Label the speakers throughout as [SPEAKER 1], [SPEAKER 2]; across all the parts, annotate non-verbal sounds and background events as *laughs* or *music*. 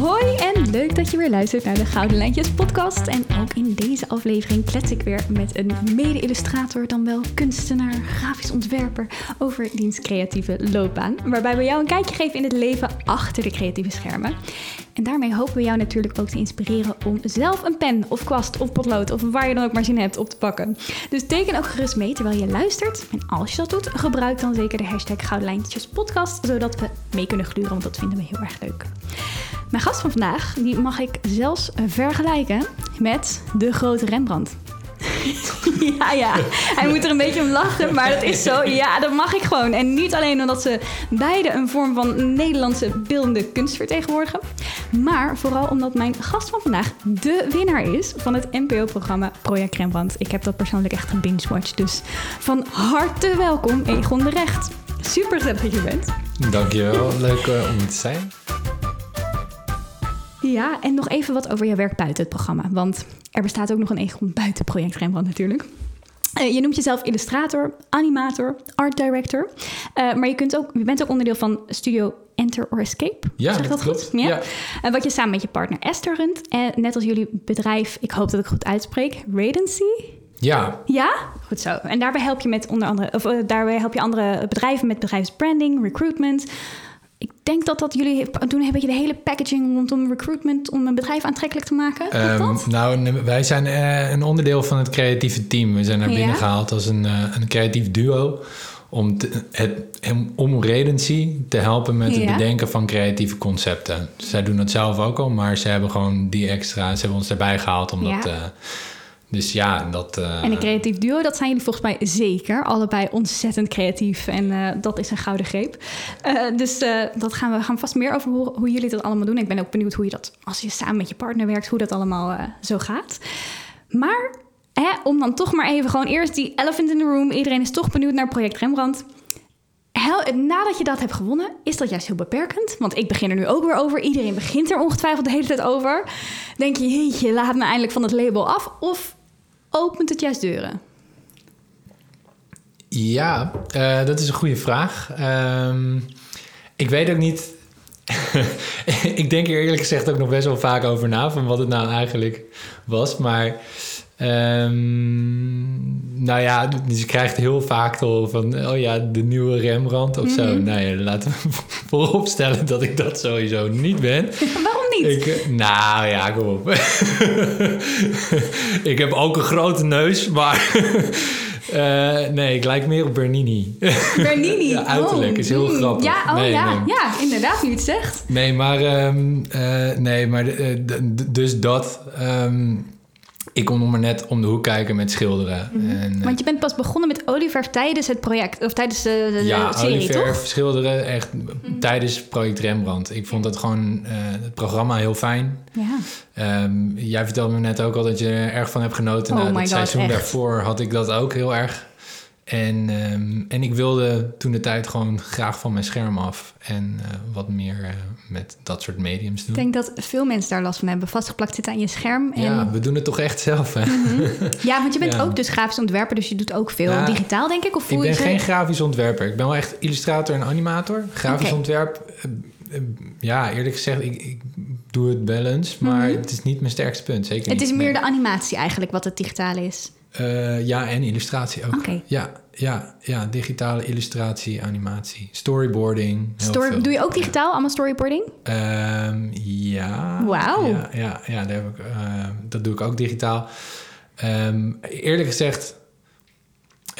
[SPEAKER 1] Hoi en leuk dat je weer luistert naar de Gouden Lijntjes podcast. En ook in deze aflevering klets ik weer met een mede-illustrator, dan wel kunstenaar, grafisch ontwerper over diens creatieve loopbaan. Waarbij we jou een kijkje geven in het leven achter de creatieve schermen. En daarmee hopen we jou natuurlijk ook te inspireren om zelf een pen of kwast of potlood of waar je dan ook maar zin hebt op te pakken. Dus teken ook gerust mee terwijl je luistert. En als je dat doet, gebruik dan zeker de hashtag Gouden Lijntjes podcast, zodat we mee kunnen gluren, want dat vinden we heel erg leuk. Mijn gast van vandaag, die mag ik zelfs vergelijken met de grote Rembrandt. *laughs* ja, ja. Hij moet er een beetje om lachen, maar dat is zo. Ja, dat mag ik gewoon. En niet alleen omdat ze beide een vorm van Nederlandse beeldende kunst vertegenwoordigen, maar vooral omdat mijn gast van vandaag de winnaar is van het NPO-programma Project Rembrandt. Ik heb dat persoonlijk echt een binge-watch, dus van harte welkom Egon de Recht. Super dat je bent.
[SPEAKER 2] Dankjewel, leuk uh, om te zijn.
[SPEAKER 1] Ja, en nog even wat over jouw werk buiten het programma. Want er bestaat ook nog een Egon buiten Project Rembrandt natuurlijk. Uh, je noemt jezelf illustrator, animator, art director. Uh, maar je, kunt ook, je bent ook onderdeel van Studio Enter or Escape.
[SPEAKER 2] Ja, zeg dat, klopt.
[SPEAKER 1] Goed? Ja. ja. Uh, wat je samen met je partner Esther runt. En net als jullie bedrijf, ik hoop dat ik goed uitspreek, Radency.
[SPEAKER 2] Ja.
[SPEAKER 1] Ja? Goed zo. En daarbij help je met onder andere, of daarbij help je andere bedrijven met bedrijfsbranding, recruitment, ik denk dat dat jullie doen een beetje de hele packaging rondom recruitment om een bedrijf aantrekkelijk te maken. Um,
[SPEAKER 2] nou, wij zijn uh, een onderdeel van het creatieve team. We zijn naar binnen ja? gehaald als een, uh, een creatief duo om te, het, om Redency te helpen met het bedenken van creatieve concepten. Zij doen dat zelf ook al, maar ze hebben gewoon die extra, ze hebben ons erbij gehaald om ja. dat. Uh, dus ja, dat... Uh...
[SPEAKER 1] En een creatief duo, dat zijn jullie volgens mij zeker. Allebei ontzettend creatief en uh, dat is een gouden greep. Uh, dus dat gaan we gaan vast meer over horen hoe jullie dat allemaal doen. Ik ben ook benieuwd hoe je dat, als je samen met je partner werkt, hoe dat allemaal zo gaat. Maar hè, om dan toch maar even gewoon eerst die elephant in the room. Iedereen is toch benieuwd naar project Rembrandt. Nadat je dat hebt gewonnen, is dat juist heel beperkend. Want ik begin er nu ook weer over. Iedereen begint er ongetwijfeld de hele tijd over. Denk je, jeetje, laat me eindelijk van het label af. Of opent het juist deuren?
[SPEAKER 2] Ja, uh, dat is een goede vraag. Um, ik weet ook niet. *laughs* ik denk er eerlijk gezegd ook nog best wel vaak over na van wat het nou eigenlijk was. Maar Um, nou ja, dus je krijgt heel vaak al van, oh ja, de nieuwe Rembrandt of zo. Mm-hmm. Nou ja, laten we *laughs* vooropstellen dat ik dat sowieso niet ben. *laughs*
[SPEAKER 1] Waarom niet?
[SPEAKER 2] Ik, nou ja, kom op. *laughs* ik heb ook een grote neus, maar uh, *laughs* nee, ik lijk meer op Bernini. *laughs*
[SPEAKER 1] Bernini?
[SPEAKER 2] ja, uiterlijk, oh, is heel mm. grappig.
[SPEAKER 1] Ja, oh
[SPEAKER 2] nee,
[SPEAKER 1] ja, nee. ja, inderdaad, nu het zegt.
[SPEAKER 2] Nee, maar, um, uh, nee, maar dus dat... Um, ik kom nog maar net om de hoek kijken met schilderen.
[SPEAKER 1] Mm -hmm. en, Want je bent pas begonnen met olieverf tijdens het project, of tijdens de, de
[SPEAKER 2] ja,
[SPEAKER 1] serie,
[SPEAKER 2] olieverf,
[SPEAKER 1] toch?
[SPEAKER 2] schilderen, echt mm -hmm. tijdens project Rembrandt. Ik vond het gewoon, uh, het programma heel fijn.
[SPEAKER 1] Ja.
[SPEAKER 2] Um, jij vertelde me net ook al dat je er erg van hebt genoten.
[SPEAKER 1] Oh
[SPEAKER 2] nou,
[SPEAKER 1] my
[SPEAKER 2] het
[SPEAKER 1] God,
[SPEAKER 2] seizoen
[SPEAKER 1] echt.
[SPEAKER 2] daarvoor had ik dat ook heel erg. En, um, en ik wilde toen de tijd gewoon graag van mijn scherm af. En uh, wat meer uh, met dat soort mediums doen.
[SPEAKER 1] Ik denk dat veel mensen daar last van hebben. Vastgeplakt zitten aan je scherm. En...
[SPEAKER 2] Ja, we doen het toch echt zelf, hè?
[SPEAKER 1] Mm -hmm. *laughs* Ja, want je bent ja. ook dus grafisch ontwerper. Dus je doet ook veel ja, digitaal, denk ik? Of voel
[SPEAKER 2] ik ben
[SPEAKER 1] je
[SPEAKER 2] geen grafisch ontwerper. Ik ben wel echt illustrator en animator. Grafisch okay. ontwerp... Uh, ja, eerlijk gezegd, ik, ik doe het wel eens. Maar mm -hmm. het is niet mijn sterkste punt. Zeker
[SPEAKER 1] het
[SPEAKER 2] niet.
[SPEAKER 1] is meer de animatie eigenlijk wat het digitale is.
[SPEAKER 2] Uh, ja, en illustratie ook.
[SPEAKER 1] Okay.
[SPEAKER 2] Ja, ja, ja, digitale illustratie, animatie, storyboarding.
[SPEAKER 1] Story, doe je ook digitaal, ja. allemaal storyboarding?
[SPEAKER 2] Um, ja.
[SPEAKER 1] Wauw.
[SPEAKER 2] Ja, ja, ja daar heb ik, uh, dat doe ik ook digitaal. Um, eerlijk gezegd...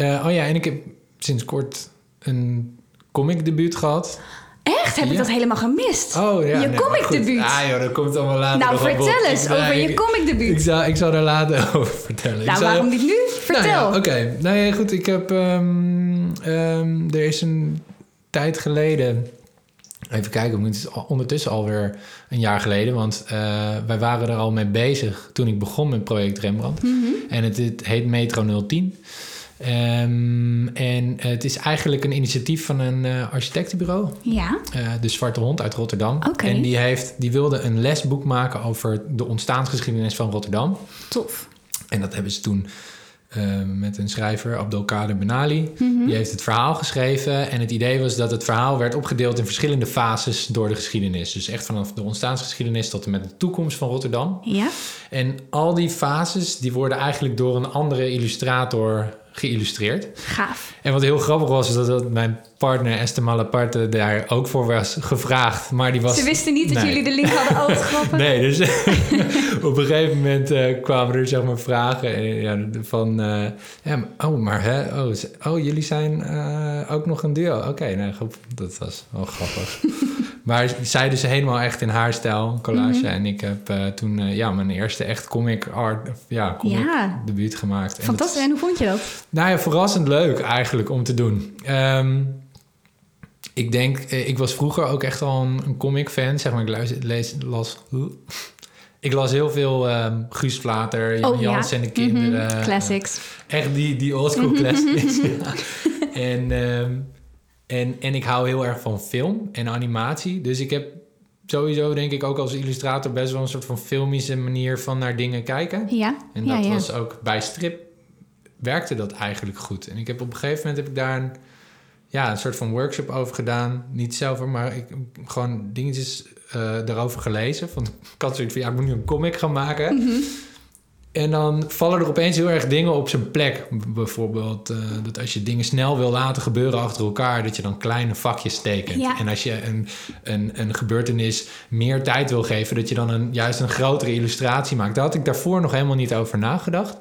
[SPEAKER 2] Uh, oh ja, en ik heb sinds kort een comic debuut gehad.
[SPEAKER 1] Echt? Heb ja. ik dat helemaal gemist?
[SPEAKER 2] Oh ja.
[SPEAKER 1] Je
[SPEAKER 2] nee,
[SPEAKER 1] comic debuut.
[SPEAKER 2] Ah joh, dat komt allemaal later.
[SPEAKER 1] Nou, vertel eens ik, over ik, je comic debuut.
[SPEAKER 2] Ik zal, ik zal er later *laughs* over vertellen.
[SPEAKER 1] Nou, waarom niet nu? Vertel.
[SPEAKER 2] Nou ja, Oké, okay. nou ja, goed. Ik heb. Um, um, er is een tijd geleden. Even kijken, het is ondertussen alweer een jaar geleden. Want uh, wij waren er al mee bezig toen ik begon met project Rembrandt.
[SPEAKER 1] Mhm.
[SPEAKER 2] Mm -hmm. En het, het heet Metro 010. Um, en het is eigenlijk een initiatief van een uh, architectenbureau.
[SPEAKER 1] Ja.
[SPEAKER 2] Uh, de Zwarte Hond uit Rotterdam.
[SPEAKER 1] Okay.
[SPEAKER 2] En die, heeft, die wilde een lesboek maken over de ontstaansgeschiedenis van Rotterdam.
[SPEAKER 1] Tof.
[SPEAKER 2] En dat hebben ze toen met een schrijver, Abdelkader Benali.
[SPEAKER 1] Mhm.
[SPEAKER 2] Die heeft het verhaal geschreven. En het idee was dat het verhaal werd opgedeeld in verschillende fases door de geschiedenis. Dus echt vanaf de ontstaansgeschiedenis tot en met de toekomst van Rotterdam.
[SPEAKER 1] Ja.
[SPEAKER 2] En al die fases die worden eigenlijk door een andere illustrator geïllustreerd.
[SPEAKER 1] Gaaf.
[SPEAKER 2] En wat heel grappig was, is dat, mijn partner Esther Malaparte daar ook voor was gevraagd. Maar die was...
[SPEAKER 1] Ze wisten niet dat jullie de link hadden overgegrappen. *laughs*
[SPEAKER 2] Nee, dus *laughs* op een gegeven moment eh, kwamen er zeg maar vragen eh, ja, van... eh, ja, maar- oh, maar hè, oh, oh jullie zijn ook nog een duo. Oké, nou dat was wel grappig. Maar zij dus helemaal echt in haar stijl, collage.
[SPEAKER 1] Mhm.
[SPEAKER 2] En ik heb eh, toen eh, ja, mijn eerste echt comic art, of ja, comic
[SPEAKER 1] Ja.
[SPEAKER 2] debuut gemaakt. En dat-
[SPEAKER 1] Fantastisch. En hoe vond je dat?
[SPEAKER 2] nou ja, verrassend leuk eigenlijk om te doen. Ehm, ik denk, eh, ik was vroeger ook echt al een, een comic-fan. Zeg maar, ik luister, lees, las... *laughs* Ik las heel veel ehm Guus Vlater, Jan
[SPEAKER 1] Oh, ja.
[SPEAKER 2] Jans en de kinderen.
[SPEAKER 1] Mhm. Classics.
[SPEAKER 2] Echt die, die oldschool classics. *laughs* ja. en, ehm, en, en ik hou heel erg van film en animatie. Dus ik heb sowieso, denk ik, ook als illustrator... best wel een soort van filmische manier van naar dingen kijken.
[SPEAKER 1] Ja.
[SPEAKER 2] En dat
[SPEAKER 1] ja.
[SPEAKER 2] was ook bij strip werkte dat eigenlijk goed. En ik heb op een gegeven moment heb ik daar een, ja, een soort van workshop over gedaan. Niet zelf, maar ik gewoon dingetjes eh daarover gelezen. Van, ik had zoiets van, ja, ik moet nu een comic gaan maken.
[SPEAKER 1] Mhm.
[SPEAKER 2] En dan vallen er opeens heel erg dingen op zijn plek. Bijvoorbeeld eh, dat als je dingen snel wil laten gebeuren achter elkaar, dat je dan kleine vakjes tekent.
[SPEAKER 1] Ja.
[SPEAKER 2] En als je een, een, een gebeurtenis meer tijd wil geven, dat je dan een, juist een grotere illustratie maakt. Daar had ik daarvoor nog helemaal niet over nagedacht.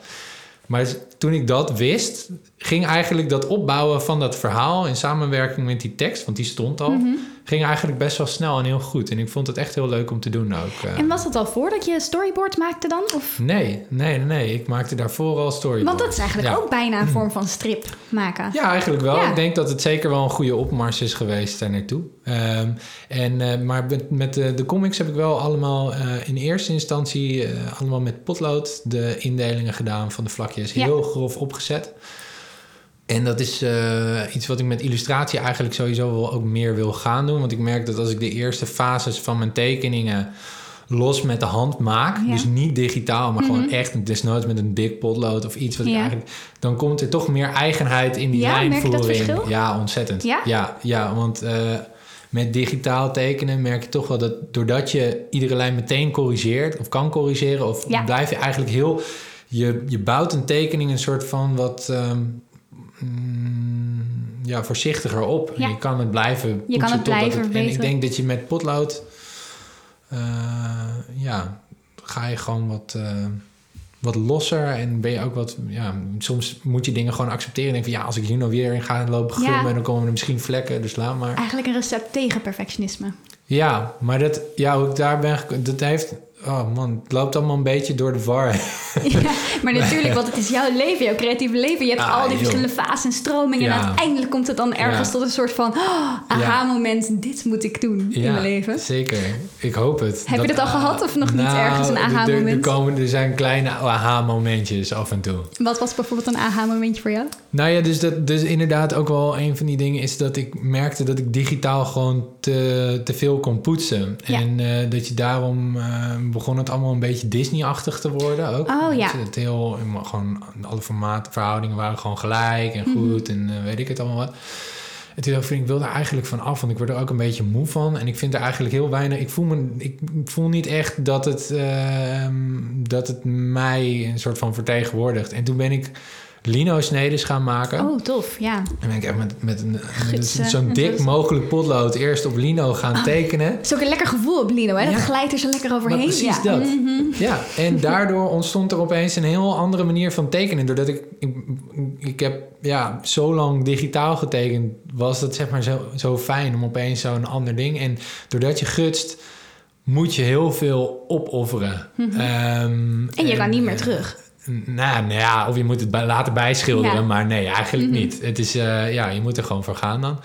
[SPEAKER 2] Maar toen ik dat wist, ging eigenlijk dat opbouwen van dat verhaal in samenwerking met die tekst, want die stond al,
[SPEAKER 1] Mhm.
[SPEAKER 2] Ging eigenlijk best wel snel en heel goed. En ik vond het echt heel leuk om te doen ook. eh.
[SPEAKER 1] En was dat al voordat je storyboard maakte dan? Of?
[SPEAKER 2] Nee, nee, nee. Ik maakte daarvoor al storyboard.
[SPEAKER 1] Want dat is eigenlijk
[SPEAKER 2] Ja.
[SPEAKER 1] ook bijna een vorm van strip maken.
[SPEAKER 2] Ja, eigenlijk wel.
[SPEAKER 1] Ja.
[SPEAKER 2] Ik denk dat het zeker wel een goede opmars is geweest daar naartoe. Ehm, en, eh, maar met, met de, de comics heb ik wel allemaal eh, in eerste instantie allemaal met potlood de indelingen gedaan van de vlakjes.
[SPEAKER 1] Ja.
[SPEAKER 2] Heel grof opgezet. En dat is eh, iets wat ik met illustratie eigenlijk sowieso wel ook meer wil gaan doen. Want ik merk dat als ik de eerste fases van mijn tekeningen los met de hand maak,
[SPEAKER 1] Ja.
[SPEAKER 2] dus niet digitaal, maar
[SPEAKER 1] Mhm.
[SPEAKER 2] gewoon echt desnoods met een dik potlood of iets wat ik
[SPEAKER 1] Ja.
[SPEAKER 2] eigenlijk, dan komt er toch meer eigenheid in die
[SPEAKER 1] Ja,
[SPEAKER 2] lijnvoering. Ja, ontzettend.
[SPEAKER 1] Ja?
[SPEAKER 2] ja, ja, want eh, met digitaal tekenen merk je toch wel dat doordat je iedere lijn meteen corrigeert of kan corrigeren, of blijf je eigenlijk heel, je, je bouwt een tekening een soort van wat ehm, mm, ja, voorzichtiger op.
[SPEAKER 1] Ja.
[SPEAKER 2] Je kan het blijven.
[SPEAKER 1] Je kan het blijven
[SPEAKER 2] En ik denk dat je met potlood, eh, ja, ga je gewoon wat. eh, wat losser en ben je ook wat... Ja, soms moet je dingen gewoon accepteren. En denken van ja, als ik hier nou weer in ga lopen
[SPEAKER 1] Ja.
[SPEAKER 2] dan komen er misschien vlekken, dus laat maar.
[SPEAKER 1] Eigenlijk een recept tegen perfectionisme.
[SPEAKER 2] Ja, maar dat, ja, hoe ik daar ben dat heeft... Oh man, het loopt allemaal een beetje door de war. *laughs* *laughs*
[SPEAKER 1] ja, maar natuurlijk, want het is jouw leven, jouw creatieve leven. Je hebt
[SPEAKER 2] Ah,
[SPEAKER 1] al die
[SPEAKER 2] joh.
[SPEAKER 1] verschillende fases en stromingen. En
[SPEAKER 2] Ja.
[SPEAKER 1] uiteindelijk komt het dan ergens
[SPEAKER 2] Ja.
[SPEAKER 1] tot een soort van oh, aha-moment. Dit moet ik doen in mijn leven.
[SPEAKER 2] zeker. Ik hoop het.
[SPEAKER 1] Heb je dat al gehad of nog niet
[SPEAKER 2] nou,
[SPEAKER 1] ergens een
[SPEAKER 2] Er,
[SPEAKER 1] aha-moment?
[SPEAKER 2] er, er zijn kleine aha-momentjes af en toe.
[SPEAKER 1] Wat was bijvoorbeeld een aha-momentje voor jou?
[SPEAKER 2] Nou ja, dus, dat, dus inderdaad ook wel een van die dingen is dat ik merkte dat ik digitaal gewoon te, te veel kon poetsen. En eh, dat je daarom begon het allemaal een beetje Disney-achtig te worden ook.
[SPEAKER 1] Oh, ja.
[SPEAKER 2] Het, het heel, gewoon alle formaten, verhoudingen waren gewoon gelijk en
[SPEAKER 1] Mhm.
[SPEAKER 2] goed en eh, weet ik het allemaal wat. En toen dacht ik, ik wil er eigenlijk van af, want ik word er ook een beetje moe van. En ik vind er eigenlijk heel weinig... Ik voel, me, ik voel niet echt dat het, ehm, dat het mij een soort van vertegenwoordigt. En toen ben ik lino-snedes gaan maken.
[SPEAKER 1] Oh, tof, ja.
[SPEAKER 2] En ben ik echt met, met,
[SPEAKER 1] Gidsen
[SPEAKER 2] zo'n dik mogelijk potlood eerst op lino gaan
[SPEAKER 1] Oh.
[SPEAKER 2] tekenen.
[SPEAKER 1] Het is ook een lekker gevoel op Lino, hè? Dat
[SPEAKER 2] Ja.
[SPEAKER 1] glijdt er zo lekker overheen.
[SPEAKER 2] Maar precies
[SPEAKER 1] ja.
[SPEAKER 2] dat.
[SPEAKER 1] Mhm.
[SPEAKER 2] Ja, en *laughs* daardoor ontstond er opeens een heel andere manier van tekenen. Doordat ik, ik, ik heb ja, zo lang digitaal getekend, was dat zeg maar zo, zo fijn om opeens zo'n ander ding. En doordat je gutst, moet je heel veel opofferen.
[SPEAKER 1] Mhm.
[SPEAKER 2] Ehm,
[SPEAKER 1] En je kan niet meer
[SPEAKER 2] eh,
[SPEAKER 1] terug.
[SPEAKER 2] Nou, nou ja, of je moet het bij- laten bijschilderen,
[SPEAKER 1] Ja.
[SPEAKER 2] maar nee, eigenlijk
[SPEAKER 1] Mhm.
[SPEAKER 2] niet. Het is, eh, ja, je moet er gewoon voor gaan dan.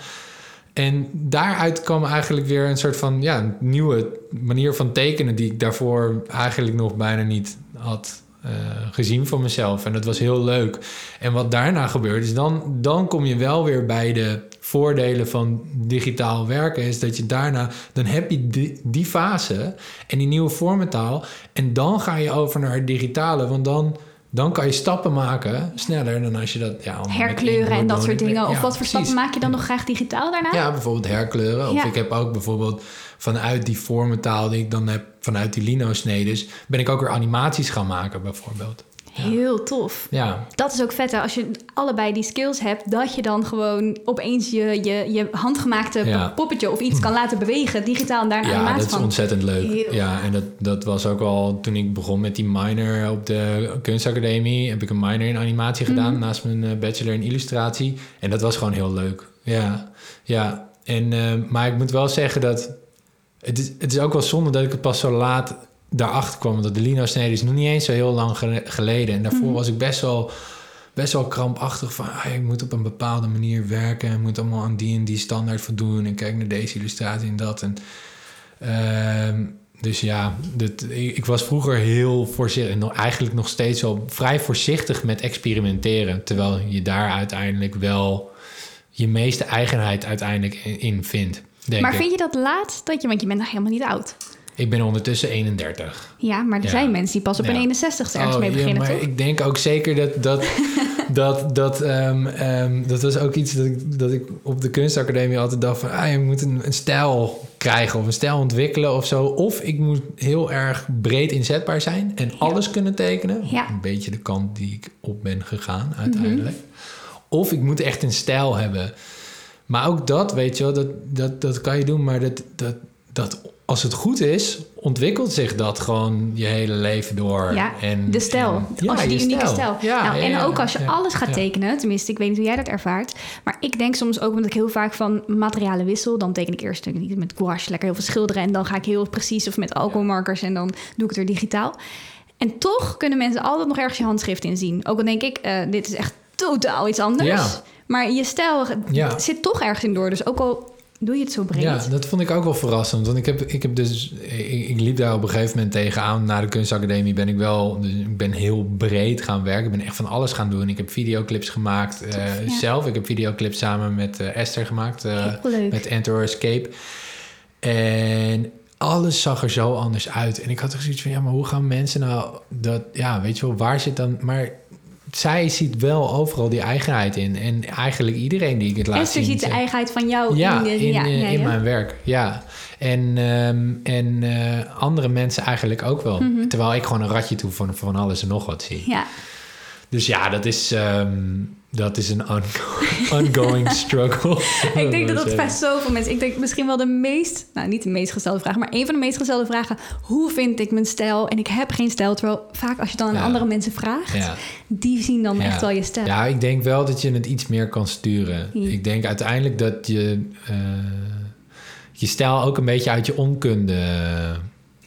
[SPEAKER 2] En daaruit kwam eigenlijk weer een soort van ja, een nieuwe manier van tekenen die ik daarvoor eigenlijk nog bijna niet had eh, gezien van mezelf. En dat was heel leuk. En wat daarna gebeurt is dan, dan kom je wel weer bij de voordelen van digitaal werken. Is dat je daarna, dan heb je die, die fase en die nieuwe vormentaal. En dan ga je over naar het digitale, want dan dan kan je stappen maken sneller dan als je dat... Ja,
[SPEAKER 1] herkleuren en dat soort dingen. Of wat voor stappen maak je dan nog graag digitaal daarna?
[SPEAKER 2] Ja, bijvoorbeeld herkleuren. Of ik heb ook bijvoorbeeld vanuit die vormentaal die ik dan heb... vanuit die lino-snedes... ben ik ook weer animaties gaan maken bijvoorbeeld.
[SPEAKER 1] Heel tof. Ja. Dat is ook vet hè? als je allebei die skills hebt, dat je dan gewoon opeens je, je, je handgemaakte poppetje of iets kan laten bewegen, digitaal en daar een
[SPEAKER 2] ja,
[SPEAKER 1] animatie
[SPEAKER 2] van. Ja, dat is ontzettend leuk. ja, en dat, dat was ook al toen ik begon met die minor op de kunstacademie, heb ik een minor in animatie gedaan mhm. naast mijn eh, bachelor in illustratie. En dat was gewoon heel leuk. Ja, ja. En, uh, maar ik moet wel zeggen dat het is, het is ook wel zonde dat ik het pas zo laat daarachter kwam dat de Lino-snede is nog niet eens zo heel lang geleden. En daarvoor mhm. was ik best wel, best wel krampachtig van... Ah, ik moet op een bepaalde manier werken... en moet allemaal aan die en die standaard voldoen... en kijk naar deze illustratie en dat. En, uh, dus ja, dit, ik, was vroeger heel voorzichtig... en eigenlijk nog steeds wel vrij voorzichtig met experimenteren... terwijl je daar uiteindelijk wel je meeste eigenheid uiteindelijk in vindt. Denk
[SPEAKER 1] maar vind je dat laat? Dat je, want je bent nog helemaal niet oud.
[SPEAKER 2] Ik ben ondertussen 31.
[SPEAKER 1] Ja, maar er zijn mensen die pas op een 61 ergens oh, mee beginnen,
[SPEAKER 2] ja, maar Ik denk ook zeker dat... dat *laughs* dat, dat, um, um, dat was ook iets dat ik, dat ik op de kunstacademie altijd dacht van... Ah, je moet een, een stijl krijgen of een stijl ontwikkelen of zo. Of ik moet heel erg breed inzetbaar zijn en alles kunnen tekenen. Een beetje de kant die ik op ben gegaan uiteindelijk. Of ik moet echt een stijl hebben. Maar ook dat, weet je wel, dat, dat, dat kan je doen, maar dat... dat dat als het goed is, ontwikkelt zich dat gewoon je hele leven door.
[SPEAKER 1] Ja, en, de stijl. ja, als je die unieke stijl. Ja, nou, en ook als je alles gaat tekenen, tenminste, ik weet niet hoe jij dat ervaart. Maar ik denk soms ook, omdat ik heel vaak van materialen wissel, dan teken ik eerst niet met gouache lekker heel veel schilderen. En dan ga ik heel precies of met alcoholmarkers en dan doe ik het weer digitaal. En toch kunnen mensen altijd nog ergens je handschrift in zien. Ook al denk ik, uh, dit is echt totaal iets anders. Maar je stijl zit toch ergens in door. Dus ook al doe je het zo breed.
[SPEAKER 2] Ja, dat vond ik ook wel verrassend. Want ik heb, ik heb dus, ik, liep daar op een gegeven moment tegenaan. Na de kunstacademie ben ik wel, dus ik ben heel breed gaan werken. Ik ben echt van alles gaan doen. Ik heb videoclips gemaakt uh, zelf. Ik heb videoclips samen met uh, Esther gemaakt. Uh, met Enter Escape. En alles zag er zo anders uit. En ik had er zoiets van, ja, maar hoe gaan mensen nou dat, ja, weet je wel, waar zit dan, maar zij ziet wel overal die eigenheid in. En eigenlijk iedereen die ik het laat
[SPEAKER 1] zien. Esther ziet de eigenheid van jou
[SPEAKER 2] ja, in, in, ja, in mijn werk. Ja. En, um, en uh, andere mensen eigenlijk ook wel. Mhm. Terwijl ik gewoon een ratje toe van, van alles en nog wat zie. Ja. Dus ja, dat is, um, dat is een *laughs* ongoing struggle. *laughs*
[SPEAKER 1] ik denk dat dat bij zoveel mensen... Ik denk misschien wel de meest... Nou, niet de meest gestelde vraag... maar een van de meest gestelde vragen... hoe vind ik mijn stijl? En ik heb geen stijl. Terwijl vaak als je dan aan andere mensen vraagt... die zien dan echt wel je stijl.
[SPEAKER 2] Ja, ik denk wel dat je het iets meer kan sturen. Ik denk uiteindelijk dat je... Uh, je stijl ook een beetje uit je onkunde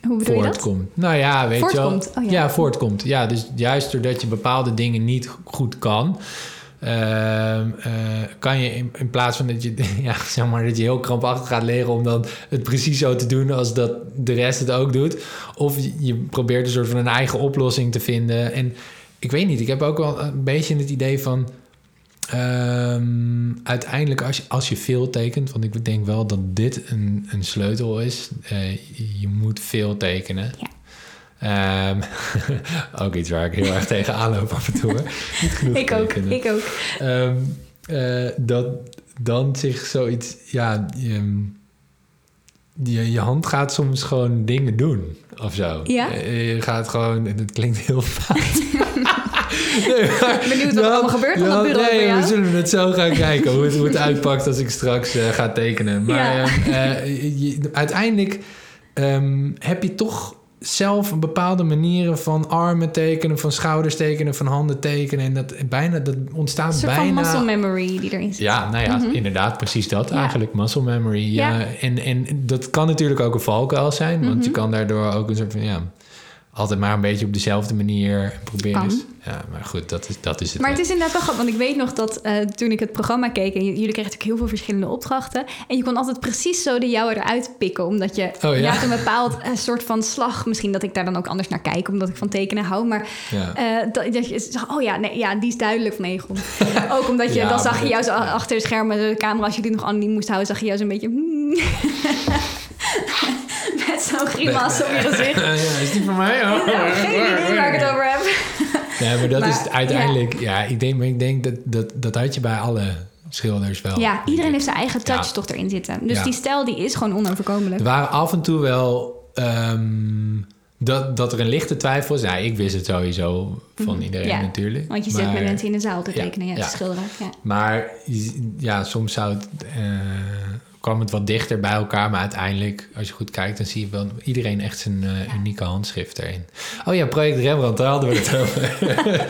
[SPEAKER 1] hoe bedoel voortkomt. Je dat?
[SPEAKER 2] Nou ja, weet voortkomt. je wel. Oh, ja. ja, voortkomt. Ja, dus juist doordat je bepaalde dingen niet goed kan, eh, kan je in, in, plaats van dat je, *laughs* ja, zeg maar, dat je heel krampachtig gaat leren om dan het precies zo te doen als dat de rest het ook doet. Of je probeert een soort van een eigen oplossing te vinden. En ik weet niet, ik heb ook wel een beetje het idee van. Um, uiteindelijk, als je, als je veel tekent, want ik denk wel dat dit een, een sleutel is. Uh, je moet veel tekenen. Ja. Um, *laughs* ook iets waar ik heel erg *laughs* tegen aanloop af en toe. Niet genoeg
[SPEAKER 1] ik ook, ik ook.
[SPEAKER 2] Um, uh, dat dan zich zoiets... Ja, je, je, je, hand gaat soms gewoon dingen doen of zo. Ja? Je, gaat gewoon... Het klinkt heel fout. *laughs*
[SPEAKER 1] nee, maar, Benieuwd wat er allemaal gebeurt op dat bureau
[SPEAKER 2] Nee, we zullen het zo gaan kijken hoe het, hoe het uitpakt als ik straks uh, ga tekenen. Maar ja. uh, je, uiteindelijk um, heb je toch zelf een bepaalde manieren van armen tekenen, van schouders tekenen, van handen tekenen. En dat bijna dat ontstaat een bijna. Van
[SPEAKER 1] muscle memory die erin zit.
[SPEAKER 2] Ja, nou ja, mhm. inderdaad, precies dat eigenlijk. Muscle memory. Ja. En, en dat kan natuurlijk ook een valkuil zijn, want je mhm. kan daardoor ook een soort van ja altijd maar een beetje op dezelfde manier proberen. Ja, maar goed, dat is, dat is het.
[SPEAKER 1] Maar het is inderdaad wel grappig, want ik weet nog dat uh, toen ik het programma keek... en jullie kregen natuurlijk heel veel verschillende opdrachten... en je kon altijd precies zo de jouwe eruit pikken... omdat je oh, ja? een bepaald uh, soort van slag... misschien dat ik daar dan ook anders naar kijk... omdat ik van tekenen hou, maar ja. uh, dat, dat, je zag... oh ja, nee, ja, die is duidelijk van Egon. *laughs* ook omdat je, dan zag je jou zo achter de schermen... de camera, als je die nog aan die moest houden... zag je jou zo'n beetje... Hmm. *laughs* Met zo'n grimas op je gezicht. *laughs*
[SPEAKER 2] ja, is die voor mij? Oh,
[SPEAKER 1] ja, geen idee waar ik het over heb.
[SPEAKER 2] nee, maar dat is uiteindelijk... Ja. ik denk, maar ik denk dat, dat dat had je bij alle schilders wel.
[SPEAKER 1] Ja, iedereen heeft zijn eigen touch toch erin zitten. Dus die stijl die is gewoon onoverkomelijk.
[SPEAKER 2] Er waren af en toe wel... Um, dat, dat er een lichte twijfel is. Ja, ik wist het sowieso van mhm. iedereen ja, natuurlijk.
[SPEAKER 1] Want je zit met mensen in de zaal te tekenen, ja, te schilderen. Ja.
[SPEAKER 2] Maar ja, soms zou het, uh, kwam het wat dichter bij elkaar. Maar uiteindelijk, als je goed kijkt, dan zie je wel iedereen echt zijn uh, unieke handschrift erin. Oh ja, project Rembrandt, daar hadden we het over.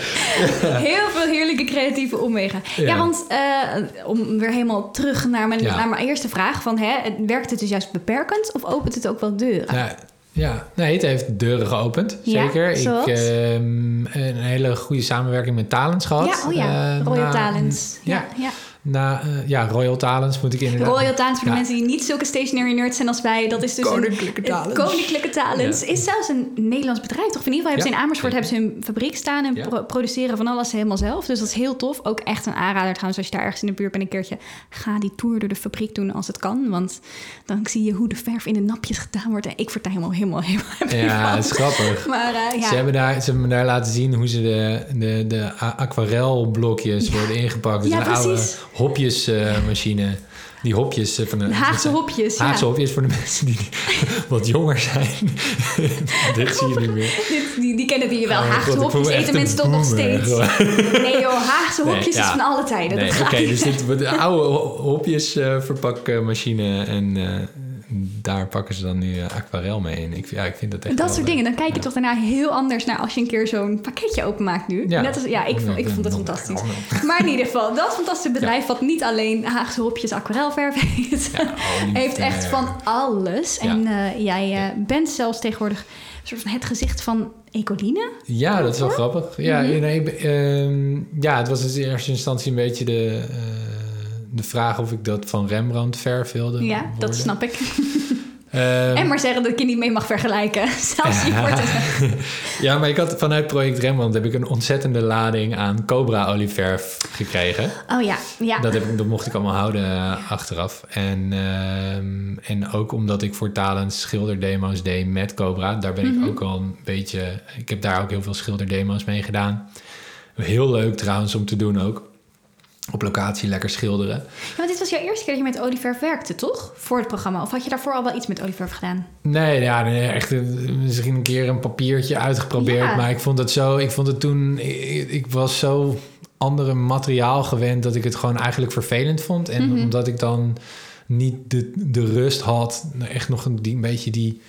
[SPEAKER 2] *laughs*
[SPEAKER 1] Heel veel heerlijke creatieve omwegen. Ja, want uh, om weer helemaal terug naar mijn, naar mijn eerste vraag. Van, hè, werkt het dus juist beperkend of opent het ook wel deuren?
[SPEAKER 2] Ja, ja, nee, het heeft deuren geopend. Zeker. ik heb ehm, een hele goede samenwerking met Talents gehad.
[SPEAKER 1] Ja, oh ja. Uh, Royal Talents.
[SPEAKER 2] ja. ja na, uh, ja, Royal Talents moet ik inderdaad...
[SPEAKER 1] Royal Talents, voor de mensen die niet zulke stationary nerds zijn als wij... dat is dus
[SPEAKER 2] Koninklijke
[SPEAKER 1] een,
[SPEAKER 2] Talents.
[SPEAKER 1] Koninklijke Talents is zelfs een Nederlands bedrijf, toch? In ieder geval hebben ze in Amersfoort hebben ze hun fabriek staan... en produceren van alles helemaal zelf. Dus dat is heel tof. Ook echt een aanrader trouwens, als je daar ergens in de buurt bent... een keertje ga die tour door de fabriek doen als het kan. Want dan zie je hoe de verf in de napjes gedaan wordt. En ik word daar helemaal, helemaal, helemaal
[SPEAKER 2] Ja, dat is grappig.
[SPEAKER 1] Maar, uh,
[SPEAKER 2] ja. Ze hebben daar, ze hebben me daar laten zien hoe ze de, de, de aquarelblokjes worden ingepakt. Dus ja, precies. oude hopjes... Uh, machine. Die hopjes eh, van de...
[SPEAKER 1] Haagse hopjes,
[SPEAKER 2] Haagse hopjes voor de mensen die *laughs* wat jonger zijn. *laughs* Dit zie je niet meer. *laughs*
[SPEAKER 1] die, die kennen die wel. Oh, Haagse hopjes eten mensen toch nog steeds. nee joh, Haagse hopjes is van alle tijden. Nee,
[SPEAKER 2] Oké, dus dit, de oude hopjes uh, verpakmachine en... Uh, daar pakken ze dan nu uh, aquarel mee in. Ik, ja, ik vind dat echt.
[SPEAKER 1] Dat soort dingen. Dan kijk je toch daarna heel anders naar als je een keer zo'n pakketje openmaakt nu. Ja, Net als, ja ik, vond, ik vond het fantastisch. Maar in ieder geval, dat fantastische bedrijf, wat niet alleen Haagse hopjes aquarelverf heeft, *laughs* heeft echt van alles. En uh, jij uh, bent zelfs tegenwoordig soort van het gezicht van Ecoline.
[SPEAKER 2] Ja, dat is wel grappig. Ja, mm -hmm. nee, uh, ja, het was dus in eerste instantie een beetje de de vraag of ik dat van Rembrandt verf wilde.
[SPEAKER 1] Ja, dat snap ik. *laughs* Um, en maar zeggen dat ik je niet mee mag vergelijken. *laughs* Zelfs *laughs*
[SPEAKER 2] Ja, maar ik had vanuit Project Rembrandt heb ik een ontzettende lading aan Cobra olieverf gekregen.
[SPEAKER 1] Oh ja, ja.
[SPEAKER 2] Dat, heb, dat mocht ik allemaal houden uh, achteraf. En, uh, en ook omdat ik voor Talens schilderdemo's deed met Cobra. Daar ben mm -hmm. ik mhm. ook al een beetje... Ik heb daar ook heel veel schilderdemo's mee gedaan. Heel leuk trouwens om te doen ook op locatie lekker schilderen. Ja,
[SPEAKER 1] want dit was jouw eerste keer dat je met Oliver werkte, toch? Voor het programma. Of had je daarvoor al wel iets met Oliver gedaan?
[SPEAKER 2] Nee, ja, nee, echt eh, misschien een keer een papiertje uitgeprobeerd. Maar ik vond het zo, ik vond het toen, ik, ik, was zo andere materiaal gewend dat ik het gewoon eigenlijk vervelend vond. En mhm. omdat ik dan niet de, de rust had, echt nog een, die, een beetje die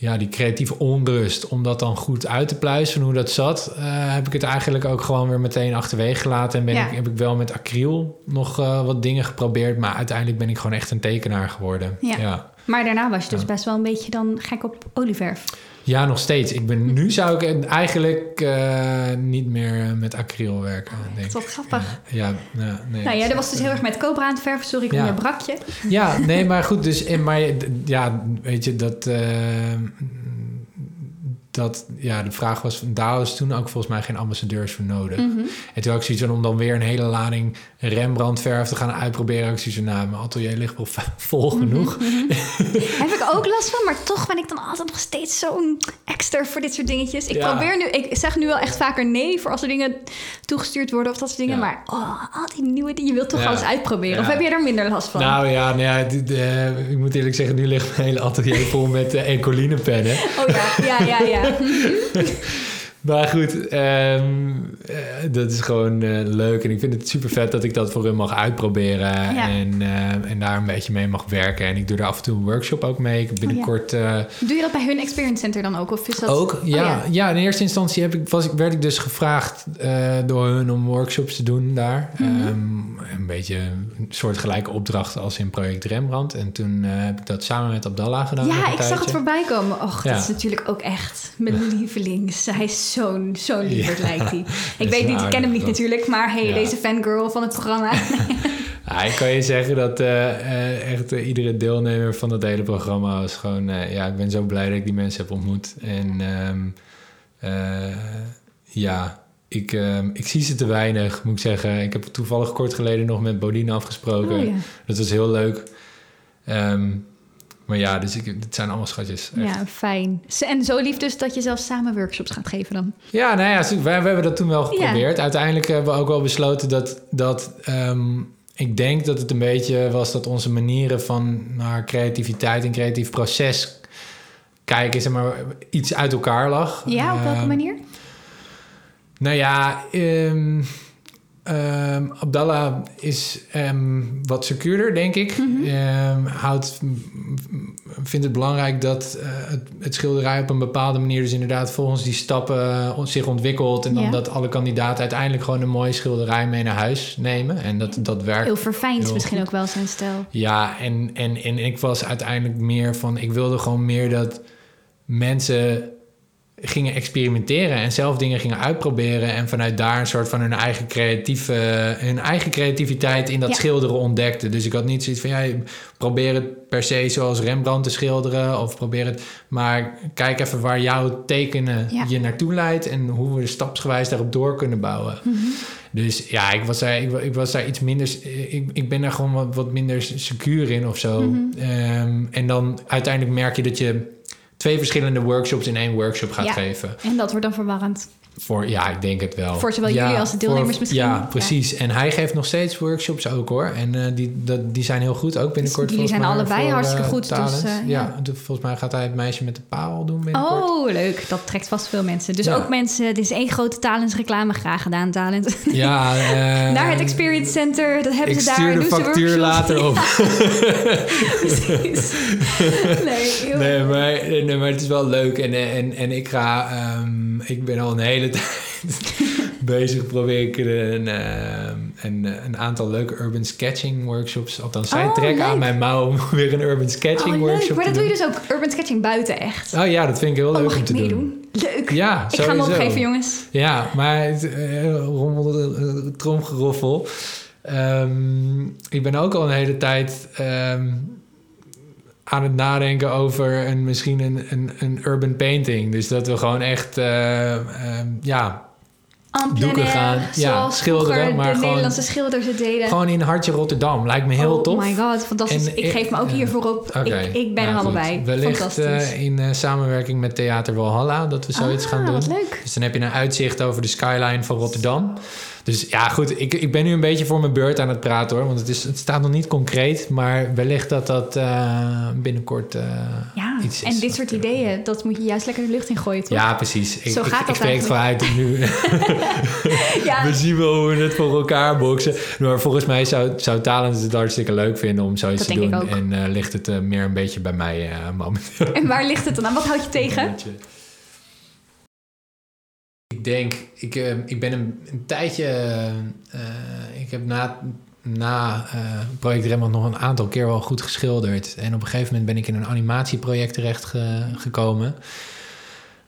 [SPEAKER 2] ja, die creatieve onrust, om dat dan goed uit te pluizen, hoe dat zat, uh, heb ik het eigenlijk ook gewoon weer meteen achterwege gelaten. En ben ik, heb ik wel met acryl nog uh, wat dingen geprobeerd, maar uiteindelijk ben ik gewoon echt een tekenaar geworden. Ja. ja.
[SPEAKER 1] Maar daarna was je dus best wel een beetje dan gek op olieverf.
[SPEAKER 2] Ja, nog steeds. Ik ben, nu zou ik eigenlijk uh, niet meer met acryl werken. Oh, denk
[SPEAKER 1] wat grappig.
[SPEAKER 2] Ja,
[SPEAKER 1] ja, nee, nou ja, dat was dus heel erg met cobra aan het verven. Sorry, ik ja. brakje.
[SPEAKER 2] Ja, nee, maar goed. Dus, maar ja, weet je, dat... Uh, dat ja, de vraag was, daar was toen ook volgens mij geen ambassadeurs voor nodig. Mhm. En toen had ik zoiets van om dan weer een hele lading Rembrandt verf te gaan uitproberen. Ik zie zo, nou, mijn atelier ligt wel *laughs* vol mhm, genoeg.
[SPEAKER 1] Mm *laughs* Heb ik ook last van, maar toch ben ik dan altijd nog steeds zo'n extra voor dit soort dingetjes. Ik probeer nu, ik zeg nu wel echt vaker nee voor als er dingen toegestuurd worden of dat soort dingen. Maar oh, al die nieuwe dingen, je wilt toch ja. alles uitproberen. Of heb je er minder last van?
[SPEAKER 2] Nou ja, nou ja de, ik moet eerlijk zeggen, nu ligt mijn hele atelier vol met uh, Ecoline pennen.
[SPEAKER 1] Oh ja, ja, ja, ja. Yeah. *laughs* *laughs*
[SPEAKER 2] Maar goed, ehm, eh, dat is gewoon uh, leuk. En ik vind het super vet dat ik dat voor hun mag uitproberen. En, uh, en daar een beetje mee mag werken. En ik doe er af en toe een workshop ook mee. Ik binnenkort... Oh,
[SPEAKER 1] ja. Doe je dat bij hun Experience Center dan ook? Of is dat...
[SPEAKER 2] Ook, ja. Oh, ja. ja. in eerste instantie heb ik, was, werd ik dus gevraagd door hun om workshops te doen daar. Mm -hmm. um, een beetje een soortgelijke opdracht als in Project Rembrandt. En toen heb ik dat samen met Abdallah gedaan.
[SPEAKER 1] Ja, ik zag het voorbij komen. Och, dat is natuurlijk ook echt mijn *laughs* lievelings. Hij is zo'n zo lieverd lijkt hij. *laughs* Ik weet niet, ik ken hem niet natuurlijk, maar hey, deze fangirl van het programma. *laughs* *laughs*
[SPEAKER 2] ja, ik kan je zeggen dat uh, echt uh, iedere deelnemer van het hele programma was gewoon... ja, ik ben zo blij dat ik die mensen heb ontmoet. En um, ja, ik, ehm, ik zie ze te weinig, moet ik zeggen. Ik heb toevallig kort geleden nog met Bodine afgesproken. Oh, ja. Dat was heel leuk. Um, maar ja, dus ik, het zijn allemaal schatjes.
[SPEAKER 1] Echt. Ja, fijn. En zo lief dus dat je zelfs samen workshops gaat geven dan?
[SPEAKER 2] Ja, nou ja, we, we hebben dat toen wel geprobeerd. Uiteindelijk hebben we ook wel besloten dat... dat um, ik denk dat het een beetje was dat onze manieren van naar creativiteit en creatief proces kijken, zeg maar, iets uit elkaar lag.
[SPEAKER 1] Ja, op welke um, manier?
[SPEAKER 2] Nou ja, um, Um, Abdallah is um, wat secuurder, denk ik. Mm -hmm. houdt, vindt het belangrijk dat uh, het, het, schilderij op een bepaalde manier... dus inderdaad volgens die stappen uh, zich ontwikkelt... en dan dat alle kandidaten uiteindelijk gewoon een mooie schilderij mee naar huis nemen. En dat, dat werkt
[SPEAKER 1] Heel verfijnd heel misschien ook wel zijn stijl.
[SPEAKER 2] Ja, en, en, en ik was uiteindelijk meer van... ik wilde gewoon meer dat mensen gingen experimenteren en zelf dingen gingen uitproberen en vanuit daar een soort van hun eigen creatieve hun eigen creativiteit in dat schilderen ontdekten. Dus ik had niet zoiets van ja, probeer het per se zoals Rembrandt te schilderen of probeer het, maar kijk even waar jouw tekenen je naartoe leidt en hoe we stapsgewijs daarop door kunnen bouwen. Mhm. Dus ja, ik was daar, ik, ik, was daar iets minder. Ik, ik ben daar gewoon wat, wat minder secuur in of zo. Mhm. Ehm, en dan uiteindelijk merk je dat je twee verschillende workshops in één workshop gaat geven.
[SPEAKER 1] En dat wordt dan verwarrend.
[SPEAKER 2] Voor, ja, ik denk het wel.
[SPEAKER 1] Voor zowel jullie als de deelnemers misschien.
[SPEAKER 2] Ja, precies. En hij geeft nog steeds workshops ook hoor. En uh, die, dat, die zijn heel goed, ook binnenkort.
[SPEAKER 1] Dus jullie zijn allebei
[SPEAKER 2] voor,
[SPEAKER 1] hartstikke uh, goed. Dus,
[SPEAKER 2] uh, ja. volgens mij gaat hij het meisje met de paal doen binnenkort.
[SPEAKER 1] Oh, leuk. Dat trekt vast veel mensen. Dus ook mensen, dit is één grote Talents reclame. Graag gedaan, Talent.
[SPEAKER 2] Ja. *laughs*
[SPEAKER 1] Naar het Experience Center, dat hebben
[SPEAKER 2] ik
[SPEAKER 1] ze daar.
[SPEAKER 2] stuur de factuur later op. *laughs*
[SPEAKER 1] precies. *laughs*
[SPEAKER 2] Nee, nee, maar, nee, maar het is wel leuk. En, en, en ik ga, um, ik ben al een hele *laughs* tijd bezig probeer ik een, eh, een, een, aantal leuke urban sketching workshops. Althans, zij oh, trekken aan mijn mouw om *laughs* weer een urban sketching oh, workshop
[SPEAKER 1] Maar dat doe je dus ook urban sketching buiten echt?
[SPEAKER 2] Oh ja, dat vind ik heel
[SPEAKER 1] oh,
[SPEAKER 2] leuk om te doen.
[SPEAKER 1] Leuk.
[SPEAKER 2] Ja,
[SPEAKER 1] ik ga hem opgeven, jongens.
[SPEAKER 2] Ja, maar het, uh, rommel, uh, tromgeroffel. Um, ik ben ook al een hele tijd um, aan het nadenken over een, misschien een, een, een urban painting. Dus dat we gewoon echt, uh, um, ja, doeken gaan. Ja, schilderen. Maar
[SPEAKER 1] de
[SPEAKER 2] gewoon,
[SPEAKER 1] Nederlandse schilders het deden.
[SPEAKER 2] Gewoon in hartje Rotterdam. Lijkt me heel
[SPEAKER 1] oh
[SPEAKER 2] tof.
[SPEAKER 1] Oh my god, fantastisch. En, ik geef me ook hiervoor op. Okay. Ik, ik ben er allemaal bij.
[SPEAKER 2] Wellicht uh, in uh, samenwerking met Theater Walhalla dat we zoiets
[SPEAKER 1] ah,
[SPEAKER 2] gaan doen.
[SPEAKER 1] Leuk.
[SPEAKER 2] Dus dan heb je een uitzicht over de skyline van Rotterdam. Dus ja, goed, ik, ik ben nu een beetje voor mijn beurt aan het praten hoor. Want het, is, het staat nog niet concreet. Maar wellicht dat dat uh, binnenkort uh,
[SPEAKER 1] ja,
[SPEAKER 2] iets is.
[SPEAKER 1] En dit soort ideeën, dat moet je juist lekker de lucht in gooien, toch?
[SPEAKER 2] Ja, precies.
[SPEAKER 1] Zo
[SPEAKER 2] ik,
[SPEAKER 1] gaat
[SPEAKER 2] ik,
[SPEAKER 1] dat
[SPEAKER 2] ik spreek het vanuit nu. *laughs* ja. We zien wel hoe we het voor elkaar boksen. Maar volgens mij zou, zou Talent het hartstikke leuk vinden om zoiets
[SPEAKER 1] dat
[SPEAKER 2] te doen.
[SPEAKER 1] En
[SPEAKER 2] uh, ligt het meer een beetje bij mij momenteel.
[SPEAKER 1] En waar ligt het dan aan? Wat houd je tegen?
[SPEAKER 2] Denk, ik, uh, ik ben een, een tijdje. Uh, ik heb na, na uh, Project Rembrandt nog een aantal keer wel goed geschilderd. En op een gegeven moment ben ik in een animatieproject terecht ge, gekomen.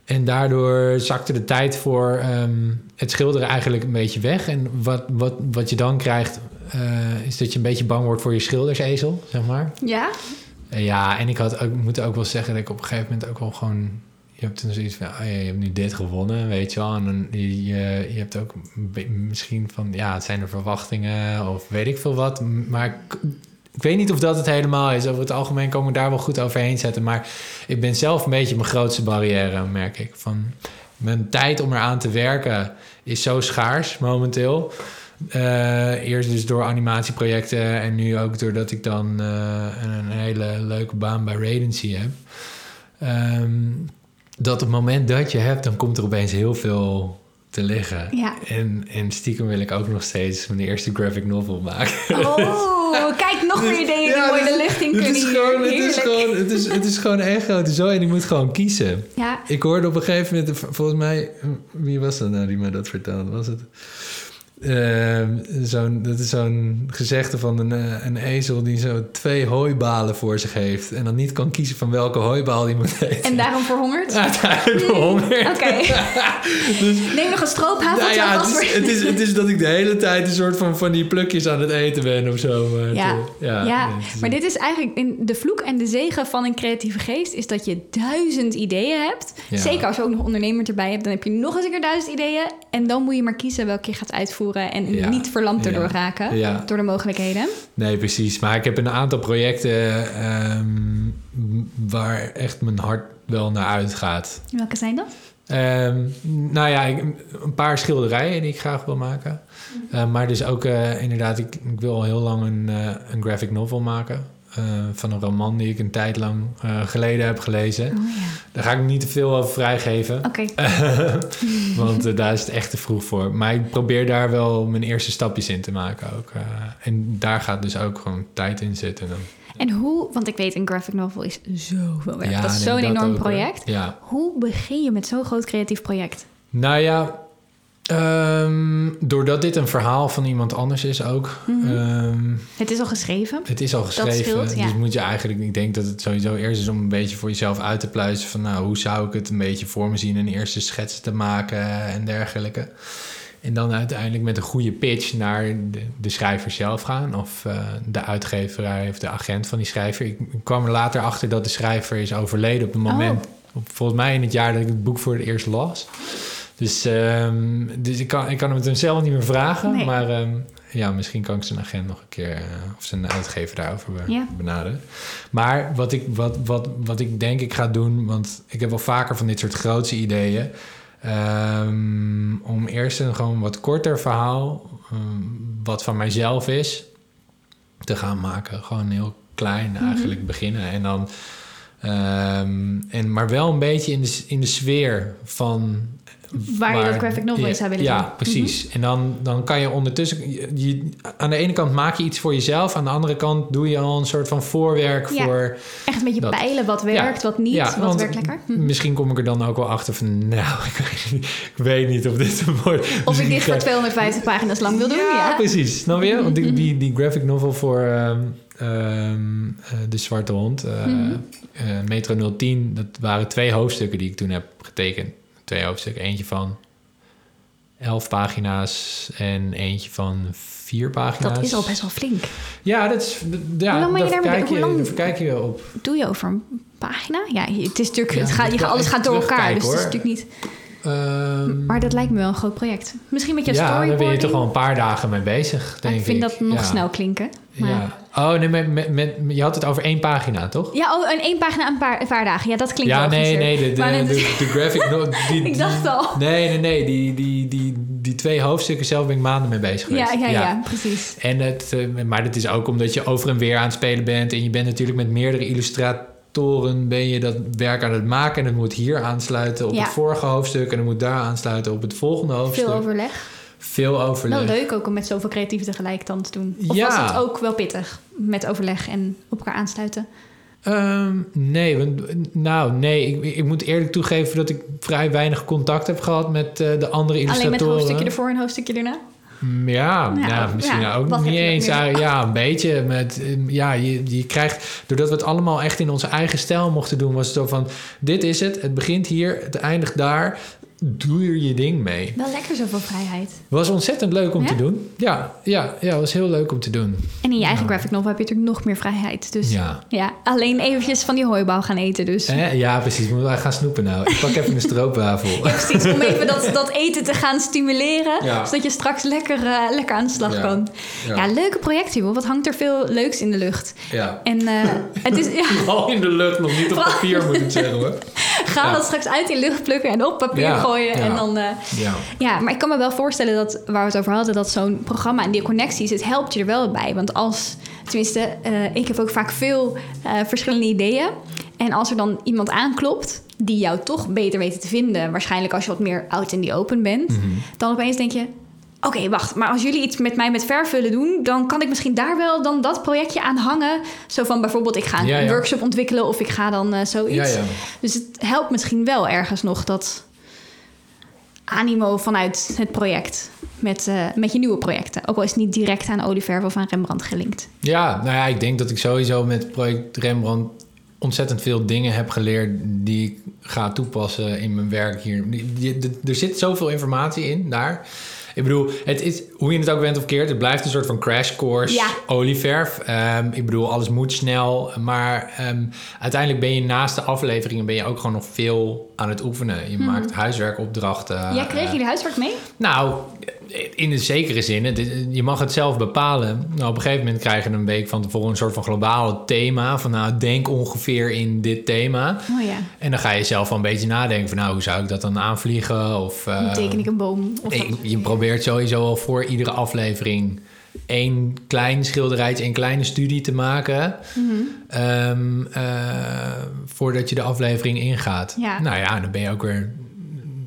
[SPEAKER 2] En daardoor zakte de tijd voor um, het schilderen eigenlijk een beetje weg. En wat, wat, wat je dan krijgt, is dat je een beetje bang wordt voor je schildersezel, zeg maar.
[SPEAKER 1] Ja?
[SPEAKER 2] ja, en ik had ook, moet ook wel zeggen dat ik op een gegeven moment ook wel gewoon je hebt dan zoiets van, ja, je hebt nu dit gewonnen, weet je wel. En dan, je, je hebt ook misschien van, ja, het zijn er verwachtingen of weet ik veel wat. Maar ik, ik, weet niet of dat het helemaal is. Over het algemeen komen we daar wel goed overheen zetten. Maar ik ben zelf een beetje mijn grootste barrière, merk ik. Van, mijn tijd om eraan te werken is zo schaars momenteel. Uh, eerst dus door animatieprojecten en nu ook doordat ik dan uh, een, hele leuke baan bij Radency heb. Um, dat op het moment dat je hebt, dan komt er opeens heel veel te liggen.
[SPEAKER 1] Ja.
[SPEAKER 2] En, en stiekem wil ik ook nog steeds mijn eerste graphic novel maken.
[SPEAKER 1] Oh, *laughs* kijk, nog meer ideeën die mooi de lucht in kunnen
[SPEAKER 2] het is gewoon, het is gewoon, het is, het is gewoon echt grote zooi en ik moet gewoon kiezen.
[SPEAKER 1] Ja.
[SPEAKER 2] Ik hoorde op een gegeven moment, volgens mij, wie was dat nou die me dat vertelde? Was het... Uh, zo'n, dat is zo'n gezegde van een, eh, een ezel die zo twee hooibalen voor zich heeft. En dan niet kan kiezen van welke hooibaal die moet eten.
[SPEAKER 1] En daarom verhongerd? *laughs*
[SPEAKER 2] Uiteindelijk verhongerd.
[SPEAKER 1] Oké. Okay. *laughs* dus, Neem nog een stroophaveltje
[SPEAKER 2] nou ja, het is, het, is, het is dat ik de hele tijd een soort van, van die plukjes aan het eten ben of zo. Maar
[SPEAKER 1] ja,
[SPEAKER 2] het,
[SPEAKER 1] ja, ja. Nee, maar dit is eigenlijk in de vloek en de zegen van een creatieve geest... is dat je duizend ideeën hebt.
[SPEAKER 2] Ja.
[SPEAKER 1] Zeker als je ook nog ondernemer erbij hebt... dan heb je nog eens een keer duizend ideeën En dan moet je maar kiezen welke je gaat uitvoeren en niet verlamd erdoor raken door de mogelijkheden.
[SPEAKER 2] Nee, precies. Maar ik heb een aantal projecten ehm, waar echt mijn hart wel naar uitgaat.
[SPEAKER 1] Welke zijn dat?
[SPEAKER 2] Um, nou ja, een paar schilderijen die ik graag wil maken. Uh, maar dus ook uh, inderdaad, ik, ik, wil al heel lang een, uh, een graphic novel maken. Van een roman die ik een tijd lang geleden heb gelezen. Oh, ja. Daar ga ik niet te veel over vrijgeven.
[SPEAKER 1] Oké. *laughs*
[SPEAKER 2] want daar is het echt te vroeg voor. Maar ik probeer daar wel mijn eerste stapjes in te maken ook. en daar gaat dus ook gewoon tijd in zitten. Dan.
[SPEAKER 1] En hoe, want ik weet, een graphic novel is zoveel werk. Ja, dat is zo'n enorm project.
[SPEAKER 2] Ja.
[SPEAKER 1] Hoe begin je met zo'n groot creatief project?
[SPEAKER 2] Nou ja, um, doordat dit een verhaal van iemand anders is ook.
[SPEAKER 1] Mhm. Ehm, het is al geschreven.
[SPEAKER 2] Het is al geschreven. Dus moet je eigenlijk, ik denk dat het sowieso eerst is om een beetje voor jezelf uit te pluizen van, nou, hoe zou ik het een beetje voor me zien, een eerste schets te maken en dergelijke. En dan uiteindelijk met een goede pitch naar de, de schrijver zelf gaan. Of uh, de uitgeverij of de agent van die schrijver. Ik, kwam er later achter dat de schrijver is overleden op het moment. Oh. volgens mij in het jaar dat ik het boek voor het eerst las. Dus, um, dus ik, kan, ik kan hem zelf niet meer vragen. Maar um, ja, misschien kan ik zijn agent nog een keer... Uh, of zijn uitgever daarover ja. benaderen. Maar wat ik, wat, wat, wat ik denk ik ga doen... want ik heb wel vaker van dit soort grootse ideeën... Um, om eerst een gewoon wat korter verhaal, wat van mijzelf is, te gaan maken. Gewoon heel klein mhm. eigenlijk beginnen. En dan, um, en, maar wel een beetje in de, in de sfeer van
[SPEAKER 1] Waar, je dat graphic novel in zou willen
[SPEAKER 2] Ja, precies. Mhm. En dan, dan kan je ondertussen... Je, aan de ene kant maak je iets voor jezelf... aan de andere kant doe je al een soort van voorwerk ja. voor...
[SPEAKER 1] Echt een beetje peilen wat werkt, wat niet, wat werkt lekker.
[SPEAKER 2] Hm. Misschien kom ik er dan ook wel achter van... nou, *laughs* ik weet niet, ik weet niet of dit een mooi...
[SPEAKER 1] Of ik dit voor *laughs* 250 pagina's lang wil doen, ja.
[SPEAKER 2] precies. Snap je? Want die, mhm. die, die graphic novel voor... Um, de Zwarte Hond, uh, mm -hmm. Metro 010, dat waren twee hoofdstukken die ik toen heb getekend twee hoofdstukken. Eentje van elf pagina's en eentje van vier pagina's.
[SPEAKER 1] Dat is al best wel flink.
[SPEAKER 2] Ja, dat is. Ja, hoe lang ben je daar kijk je, hoe kijk je op.
[SPEAKER 1] Doe je over een pagina? Ja, het is natuurlijk. het gaat, je, alles gaat door elkaar. Dus het is natuurlijk niet. Um, maar dat lijkt me wel een groot project. Misschien met je ja, storyboarding.
[SPEAKER 2] daar ben je toch al een paar dagen mee bezig, denk ik.
[SPEAKER 1] vind dat nog snel klinken.
[SPEAKER 2] Maar... Ja. Oh, nee, met, met, met, je had het over één pagina, toch?
[SPEAKER 1] Ja, oh, een één pagina een paar, een paar dagen. Ja, dat klinkt
[SPEAKER 2] ja,
[SPEAKER 1] wel
[SPEAKER 2] nee, nee, de, de, de, de graphic... *laughs*
[SPEAKER 1] die, ik dacht al.
[SPEAKER 2] Nee, nee, nee. Die, die, die, die twee hoofdstukken zelf ben ik maanden mee bezig geweest.
[SPEAKER 1] Ja, ja, ja, ja precies.
[SPEAKER 2] En het, uh, maar dat is ook omdat je over en weer aan het spelen bent... en je bent natuurlijk met meerdere illustratoren... ben je dat werk aan het maken... en het moet hier aansluiten op het vorige hoofdstuk... en het moet daar aansluiten op het volgende hoofdstuk.
[SPEAKER 1] Veel overleg.
[SPEAKER 2] Veel overleg.
[SPEAKER 1] Wel leuk ook om met zoveel creatieven tegelijk dan te doen. Of was het ook wel pittig met overleg en op elkaar aansluiten?
[SPEAKER 2] Um, nee, want, nou nee, ik, ik, moet eerlijk toegeven dat ik vrij weinig contact heb gehad met uh, de andere illustratoren. Alleen met
[SPEAKER 1] een hoofdstukje ervoor en een hoofdstukje erna?
[SPEAKER 2] Ja, ja, ja misschien ja, ook niet eens. Ja, een beetje. Met, ja, je, je krijgt, doordat we het allemaal echt in onze eigen stijl mochten doen, was het zo van: dit is het, het begint hier, het eindigt daar doe er je ding mee.
[SPEAKER 1] Wel lekker zoveel vrijheid.
[SPEAKER 2] Was ontzettend leuk om te doen. Ja, ja, ja, was heel leuk om te doen.
[SPEAKER 1] En in je eigen graphic novel heb je natuurlijk nog meer vrijheid. Dus ja, ja alleen eventjes van die hooibouw gaan eten dus.
[SPEAKER 2] Eh, ja, precies. Moeten wij gaan snoepen nou. Ik pak even een stroopwafel.
[SPEAKER 1] ja, precies. Om even dat, *laughs* dat eten te gaan stimuleren. Zodat je straks lekker, uh, lekker aan de slag kan. Ja, leuke projecten, joh. Wat hangt er veel leuks in de lucht.
[SPEAKER 2] Ja.
[SPEAKER 1] En uh, het is... *laughs*
[SPEAKER 2] Vooral in de lucht, nog niet op papier moet ik zeggen hoor. *laughs*
[SPEAKER 1] Ga dat straks uit in lucht plukken en op papier gooien. En dan, uh, ja. ja, maar ik kan me wel voorstellen dat, waar we het over hadden, dat zo'n programma en die connecties, het helpt je er wel bij. Want als, tenminste, uh, ik heb ook vaak veel uh, verschillende ideeën. En als er dan iemand aanklopt die jou toch beter weet te vinden, waarschijnlijk als je wat meer out in the open bent, mm -hmm. dan opeens denk je, Oké, wacht. Maar als jullie iets met mij met vervullen doen, dan kan ik misschien daar wel dan dat projectje aan hangen. Zo van bijvoorbeeld, ik ga een workshop ontwikkelen of ik ga dan uh, zoiets. Ja, dus het helpt misschien wel ergens nog dat animo vanuit het project. Met, uh, met je nieuwe projecten. Ook al is het niet direct aan Oliver of aan Rembrandt gelinkt.
[SPEAKER 2] Ja, nou ja, ik denk dat ik sowieso met project Rembrandt ontzettend veel dingen heb geleerd die ik ga toepassen in mijn werk hier. er zit zoveel informatie in daar Ik bedoel, het is, hoe je het ook bent of keert, het blijft een soort van crash course
[SPEAKER 1] Ja.
[SPEAKER 2] olieverf. Ehm, ik bedoel, alles moet snel. Maar ehm, uiteindelijk ben je naast de afleveringen ben je ook gewoon nog veel aan het oefenen. Je maakt huiswerkopdrachten.
[SPEAKER 1] Mhm. Jij kreeg
[SPEAKER 2] eh,
[SPEAKER 1] jullie huiswerk mee?
[SPEAKER 2] nou, in een zekere zin. Het Je mag het zelf bepalen. Nou, op een gegeven moment krijg je een week van tevoren een soort van globale thema. Van nou, denk ongeveer in dit thema.
[SPEAKER 1] Oh ja.
[SPEAKER 2] En dan ga je zelf wel een beetje nadenken van nou, hoe zou ik dat dan aanvliegen? Of, eh,
[SPEAKER 1] teken ik een boom. Of dat-
[SPEAKER 2] je probeert sowieso al voor iedere aflevering één klein schilderijtje, één kleine studie te maken.
[SPEAKER 1] Mhm.
[SPEAKER 2] ehm, eh, voordat je de aflevering ingaat.
[SPEAKER 1] Ja.
[SPEAKER 2] Nou ja, dan ben je ook weer.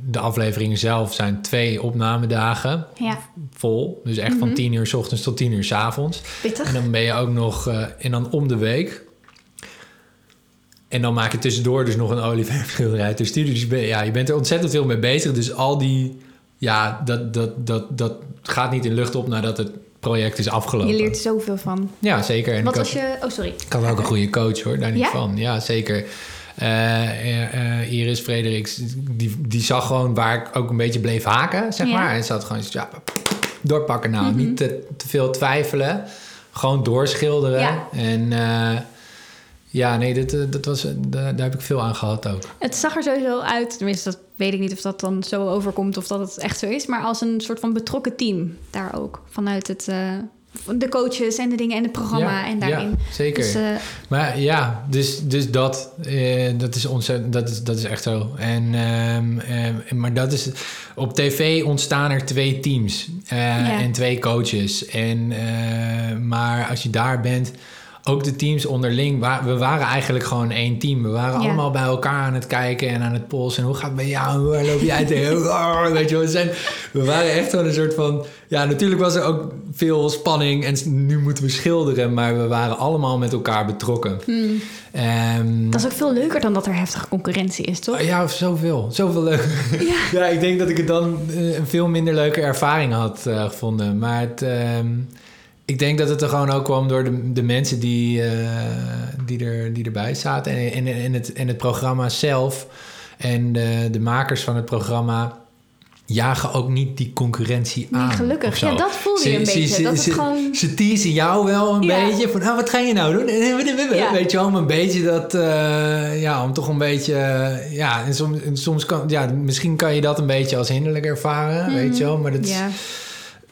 [SPEAKER 2] De afleveringen zelf zijn twee opnamedagen
[SPEAKER 1] Ja,
[SPEAKER 2] vol. Dus echt
[SPEAKER 1] Mhm.
[SPEAKER 2] van 10 uur s ochtends tot 10 uur s avonds.
[SPEAKER 1] pittig.
[SPEAKER 2] En dan ben je ook nog. eh, en dan om de week. En dan maak je tussendoor dus nog een olieverfschilderij ter studie. Dus je, bent- ja, je bent er ontzettend veel mee bezig. Dus al die... Ja, dat, dat, dat, dat gaat niet in lucht op nadat het project is afgelopen.
[SPEAKER 1] Je leert zoveel van.
[SPEAKER 2] Ja, zeker. En
[SPEAKER 1] Wat als je... Oh, sorry.
[SPEAKER 2] ik had ook een goede coach hoor, daar niet
[SPEAKER 1] Ja?
[SPEAKER 2] van. Ja, zeker. Eh, Iris Frederiks, die, die zag gewoon waar ik ook een beetje bleef haken, zeg
[SPEAKER 1] Ja.
[SPEAKER 2] maar. En ze had gewoon ja, doorpakken nou.
[SPEAKER 1] Mhm.
[SPEAKER 2] Niet te, te veel twijfelen. Gewoon doorschilderen.
[SPEAKER 1] Ja.
[SPEAKER 2] En ja, nee, dit, dat was, daar, daar heb ik veel aan gehad ook.
[SPEAKER 1] Het zag er sowieso uit, tenminste dat weet ik niet of dat dan zo overkomt of dat het echt zo is, maar als een soort van betrokken team daar ook. Vanuit het, de coaches en de dingen en het programma
[SPEAKER 2] ja,
[SPEAKER 1] en daarin.
[SPEAKER 2] Ja, zeker.
[SPEAKER 1] Dus, eh,
[SPEAKER 2] Maar ja, dus, dus dat, eh, dat is ontzettend, dat is, dat is echt zo. En, ehm, ehm, maar dat is, op tv ontstaan er twee teams eh,
[SPEAKER 1] Ja.
[SPEAKER 2] en twee coaches. En, maar als je daar bent, ook de teams onderling, we waren eigenlijk gewoon één team. We waren
[SPEAKER 1] Ja.
[SPEAKER 2] allemaal bij elkaar aan het kijken en aan het polsen. En hoe gaat het bij jou? Waar loop jij tegen? *laughs* Oh, Weet je wel, we, zijn, we waren echt gewoon een soort van... Ja, natuurlijk was er ook veel spanning en nu moeten we schilderen. Maar we waren allemaal met elkaar betrokken.
[SPEAKER 1] hmm,
[SPEAKER 2] Ehm,
[SPEAKER 1] dat is ook veel leuker dan dat er heftige concurrentie is, toch?
[SPEAKER 2] ja, zoveel. Zoveel leuk. *laughs* Ja. ik denk dat ik het dan eh, een veel minder leuke ervaring had eh, gevonden. Maar het, ehm, ik denk dat het er gewoon ook kwam door de, de mensen die, eh, die, er, die erbij zaten. En, en, en, het, en het programma zelf. En de, de makers van het programma jagen ook niet die concurrentie
[SPEAKER 1] Nee,
[SPEAKER 2] aan.
[SPEAKER 1] gelukkig.
[SPEAKER 2] of zo.
[SPEAKER 1] Ja, dat voelde je een beetje. dat het gewoon...
[SPEAKER 2] Ze teasen jou wel een
[SPEAKER 1] Ja.
[SPEAKER 2] beetje van, ah, wat ga je nou doen?
[SPEAKER 1] Ja.
[SPEAKER 2] Weet je wel, om een beetje dat, eh, ja, om toch een beetje, eh, ja, en soms, en soms kan, ja, misschien kan je dat een beetje als hinderlijk ervaren, weet je wel, maar dat,
[SPEAKER 1] Mhm.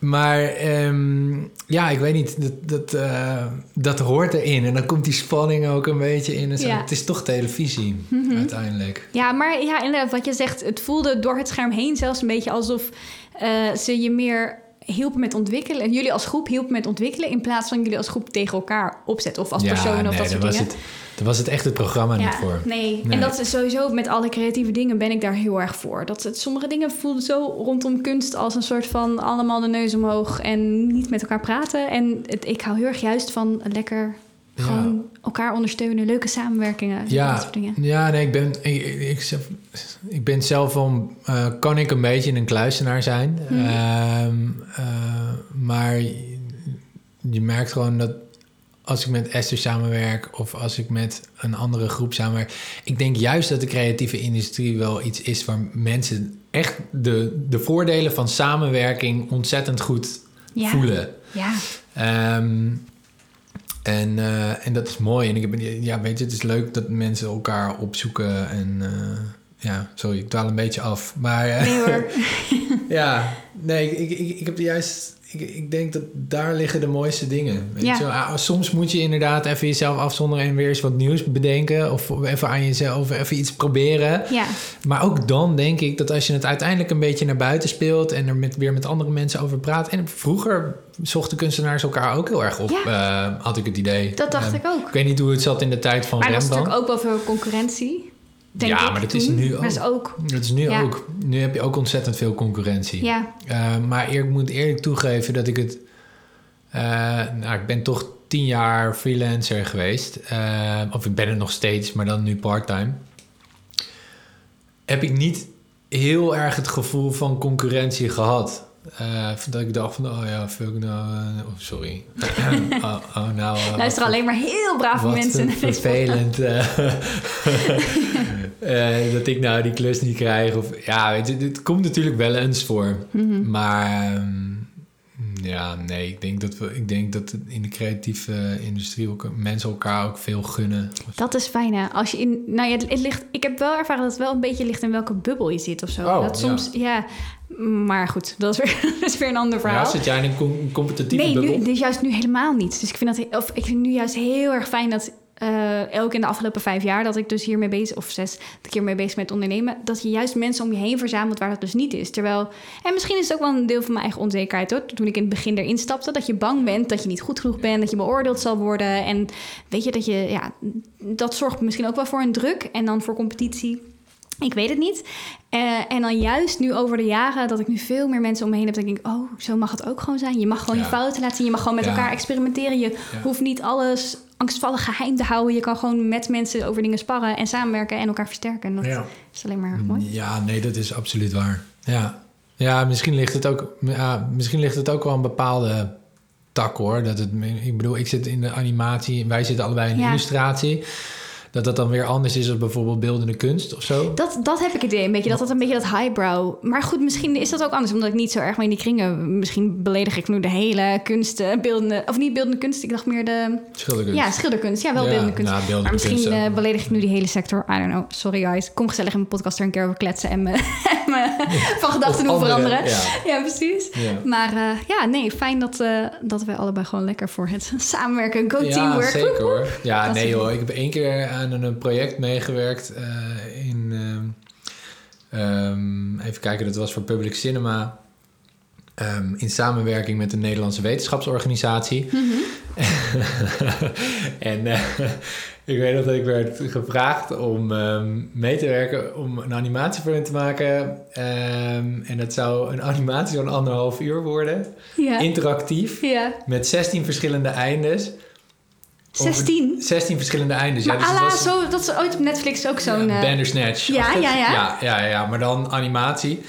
[SPEAKER 2] Maar ehm, ja, ik weet niet, dat, dat, eh, dat hoort erin en dan komt die spanning ook een beetje in. En zo.
[SPEAKER 1] Ja.
[SPEAKER 2] Het is toch televisie
[SPEAKER 1] Mhm.
[SPEAKER 2] uiteindelijk.
[SPEAKER 1] ja, maar ja, inderdaad, wat je zegt, het voelde door het scherm heen zelfs een beetje alsof eh, ze je meer hielpen met ontwikkelen. En jullie als groep hielpen met ontwikkelen in plaats van jullie als groep tegen elkaar opzetten. Of als personen of
[SPEAKER 2] nee,
[SPEAKER 1] dat soort
[SPEAKER 2] was
[SPEAKER 1] dingen.
[SPEAKER 2] het, daar was het echt het programma niet voor.
[SPEAKER 1] Nee.
[SPEAKER 2] Nee.
[SPEAKER 1] en dat is sowieso met alle creatieve dingen ben ik daar heel erg voor. Dat het, sommige dingen voelden zo rondom kunst als een soort van allemaal de neus omhoog en niet met elkaar praten. En het, ik hou heel erg juist van lekker gewoon elkaar ondersteunen, leuke samenwerkingen, dat
[SPEAKER 2] Ja,
[SPEAKER 1] soort dingen.
[SPEAKER 2] ja, nee, ik ben, ik, ik, ik, ben zelf wel, eh, kan ik een beetje een kluisenaar zijn.
[SPEAKER 1] Mhm.
[SPEAKER 2] Ehm, eh, maar je, merkt gewoon dat als ik met Esther samenwerk of als ik met een andere groep samenwerk, ik denk juist dat de creatieve industrie wel iets is waar mensen echt de, de voordelen van samenwerking ontzettend goed
[SPEAKER 1] Ja.
[SPEAKER 2] voelen.
[SPEAKER 1] Ja,
[SPEAKER 2] Ehm, en, eh, en dat is mooi. En ik heb, ja, weet je, het is leuk dat mensen elkaar opzoeken. En eh, ja, sorry, ik dwaal een beetje af. Maar eh,
[SPEAKER 1] nee hoor. *laughs*
[SPEAKER 2] ja, nee, ik, ik, ik heb juist. Ik, ik denk dat daar liggen de mooiste dingen. Weet
[SPEAKER 1] Ja.
[SPEAKER 2] je? wel. Ah, Soms moet je inderdaad even jezelf afzonderen en weer eens wat nieuws bedenken. Of even aan jezelf even iets proberen.
[SPEAKER 1] ja,
[SPEAKER 2] Maar ook dan denk ik dat als je het uiteindelijk een beetje naar buiten speelt en er met, weer met andere mensen over praat. En vroeger zochten kunstenaars elkaar ook heel erg op, eh, had ik het idee.
[SPEAKER 1] dat dacht
[SPEAKER 2] Eh,
[SPEAKER 1] ik ook.
[SPEAKER 2] Ik weet niet hoe het zat in de tijd van
[SPEAKER 1] Maar er was
[SPEAKER 2] Rembrandt.
[SPEAKER 1] natuurlijk ook wel veel concurrentie. Denk
[SPEAKER 2] Ja, maar dat is nu ook.
[SPEAKER 1] dat is ook.
[SPEAKER 2] Dat is nu
[SPEAKER 1] Ja.
[SPEAKER 2] ook. Nu heb je ook ontzettend veel concurrentie.
[SPEAKER 1] Ja,
[SPEAKER 2] Eh, maar ik moet eerlijk toegeven dat ik het. eh, nou, ik ben toch tien jaar freelancer geweest. Eh, of ik ben het nog steeds, maar dan nu parttime. Heb ik niet heel erg het gevoel van concurrentie gehad. Eh, dat ik dacht van, oh ja, fuck nou... oh, sorry. *laughs* oh, oh, nou...
[SPEAKER 1] luister alleen maar heel brave mensen.
[SPEAKER 2] vervelend. *laughs* eh. uh, dat ik nou die klus niet krijg. Of, ja, weet je, het komt natuurlijk wel eens voor.
[SPEAKER 1] Mhm.
[SPEAKER 2] Maar ehm, ja, nee, ik denk dat we, ik denk dat in de creatieve industrie ook mensen elkaar ook veel gunnen.
[SPEAKER 1] Dat is fijn, hè? Als je in, nou ja, het ligt, ik heb wel ervaren dat het wel een beetje ligt in welke bubbel je zit of zo.
[SPEAKER 2] Oh,
[SPEAKER 1] dat soms, ja. Maar goed, dat is weer, *laughs* dat is weer een ander verhaal.
[SPEAKER 2] Ja, zit jij in een com- competitieve
[SPEAKER 1] nee,
[SPEAKER 2] bubbel?
[SPEAKER 1] nu, dus juist nu helemaal niet. Dus ik vind, dat, of ik vind nu juist heel erg fijn dat uh, elk in de afgelopen vijf jaar dat ik dus hiermee bezig, of zes, dat ik hiermee bezig met ondernemen, dat je juist mensen om je heen verzamelt waar dat dus niet is. Terwijl, en misschien is het ook wel een deel van mijn eigen onzekerheid hoor. Toen ik in het begin erin stapte, dat je bang bent dat je niet goed genoeg bent, dat je beoordeeld zal worden. En weet je dat je, ja, dat zorgt misschien ook wel voor een druk en dan voor competitie. Ik weet het niet. Uh, en dan juist nu over de jaren dat ik nu veel meer mensen om me heen heb, dat ik denk, oh, zo mag het ook gewoon zijn. Je mag gewoon
[SPEAKER 2] Ja.
[SPEAKER 1] je fouten laten zien. Je mag gewoon met
[SPEAKER 2] Ja.
[SPEAKER 1] elkaar experimenteren. Je hoeft niet alles angstvallig geheim te houden. Je kan gewoon met mensen over dingen sparren en samenwerken en elkaar versterken. En dat
[SPEAKER 2] Ja.
[SPEAKER 1] is alleen maar erg mooi.
[SPEAKER 2] Ja, nee, dat is absoluut waar. Ja, ja misschien, ligt het ook, ja misschien ligt het ook wel een bepaalde tak hoor. Dat het, ik bedoel, ik zit in de animatie, wij zitten allebei in de
[SPEAKER 1] Ja.
[SPEAKER 2] illustratie. Dat dat dan weer anders is dan bijvoorbeeld beeldende kunst of zo.
[SPEAKER 1] Dat, dat heb ik het idee, een beetje dat dat een beetje dat highbrow. Maar goed, misschien is dat ook anders, omdat ik niet zo erg mee in die kringen. Misschien beledig ik nu de hele kunst, eh, beeldende, of niet beeldende kunst. Ik dacht meer de,
[SPEAKER 2] Schilderkunst.
[SPEAKER 1] ja, schilderkunst. Ja, wel
[SPEAKER 2] Ja,
[SPEAKER 1] beeldende kunst.
[SPEAKER 2] nou, beeldende
[SPEAKER 1] maar misschien
[SPEAKER 2] kunst,
[SPEAKER 1] eh,
[SPEAKER 2] ja.
[SPEAKER 1] beledig ik nu die hele sector. I don't know. Sorry guys. Kom gezellig in mijn podcast er een keer over kletsen en me, *laughs* en me van gedachten doen veranderen.
[SPEAKER 2] ja.
[SPEAKER 1] Ja, precies.
[SPEAKER 2] Ja.
[SPEAKER 1] Maar eh, ja, nee, fijn dat, dat wij allebei gewoon lekker voor het *laughs* samenwerken. Go
[SPEAKER 2] Ja,
[SPEAKER 1] teamwork.
[SPEAKER 2] zeker hoor. Ja,
[SPEAKER 1] Dat
[SPEAKER 2] nee hoor. Ik heb één keer aan een project meegewerkt eh, in... ehm, ehm, even kijken, dat was voor Public Cinema. ehm, in samenwerking met de Nederlandse wetenschapsorganisatie. *laughs* en eh, ik weet nog dat ik werd gevraagd om mee te werken... om een animatie voor hen te maken. En dat zou een animatie van anderhalf uur worden.
[SPEAKER 1] Ja.
[SPEAKER 2] Interactief.
[SPEAKER 1] ja.
[SPEAKER 2] Met 16 verschillende eindes. Over-
[SPEAKER 1] 16.
[SPEAKER 2] 16 verschillende eindes.
[SPEAKER 1] Maar
[SPEAKER 2] ja, dus
[SPEAKER 1] ala,
[SPEAKER 2] was-
[SPEAKER 1] zo, dat is ooit op Netflix ook zo'n...
[SPEAKER 2] ja,
[SPEAKER 1] eh,
[SPEAKER 2] Bandersnatch.
[SPEAKER 1] ja, ja, ja.
[SPEAKER 2] ja. Ja, ja, maar dan animatie.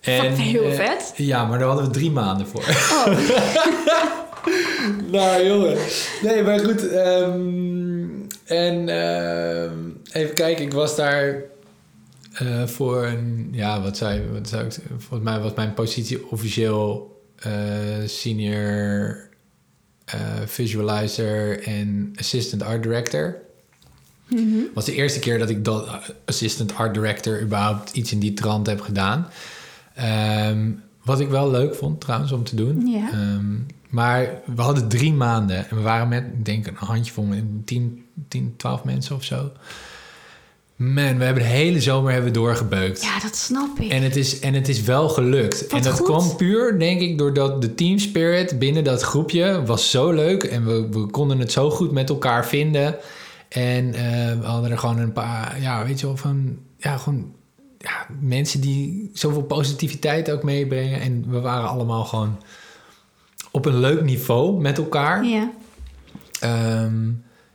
[SPEAKER 2] En,
[SPEAKER 1] Heel
[SPEAKER 2] eh,
[SPEAKER 1] vet.
[SPEAKER 2] ja, maar daar hadden we drie maanden voor.
[SPEAKER 1] oh. *laughs*
[SPEAKER 2] nou, jongen. Nee, maar goed. ehm, en ehm, even kijken, ik was daar eh, voor een... Ja, wat zei, wat zou ik? Volgens mij was mijn positie officieel senior visualizer en assistant art director.
[SPEAKER 1] Mhm.
[SPEAKER 2] was de eerste keer dat ik dat uh, assistant art director überhaupt iets in die trant heb gedaan. Ehm, wat ik wel leuk vond trouwens om te doen. Ehm, maar we hadden drie maanden en we waren met, ik denk, een handjevol, met 10, 10, 12 mensen of zo. Man, we hebben de hele zomer hebben we doorgebeukt.
[SPEAKER 1] Ja, dat snap ik.
[SPEAKER 2] En het, is, en het is wel gelukt.
[SPEAKER 1] Wat
[SPEAKER 2] en dat
[SPEAKER 1] goed.
[SPEAKER 2] kwam puur, denk ik, doordat de team spirit binnen dat groepje was zo leuk. En we, we konden het zo goed met elkaar vinden. En eh, we hadden er gewoon een paar, ja, weet je wel, van, ja, gewoon ja, mensen die zoveel positiviteit ook meebrengen. En we waren allemaal gewoon op een leuk niveau met elkaar.
[SPEAKER 1] Ja.
[SPEAKER 2] Ehm,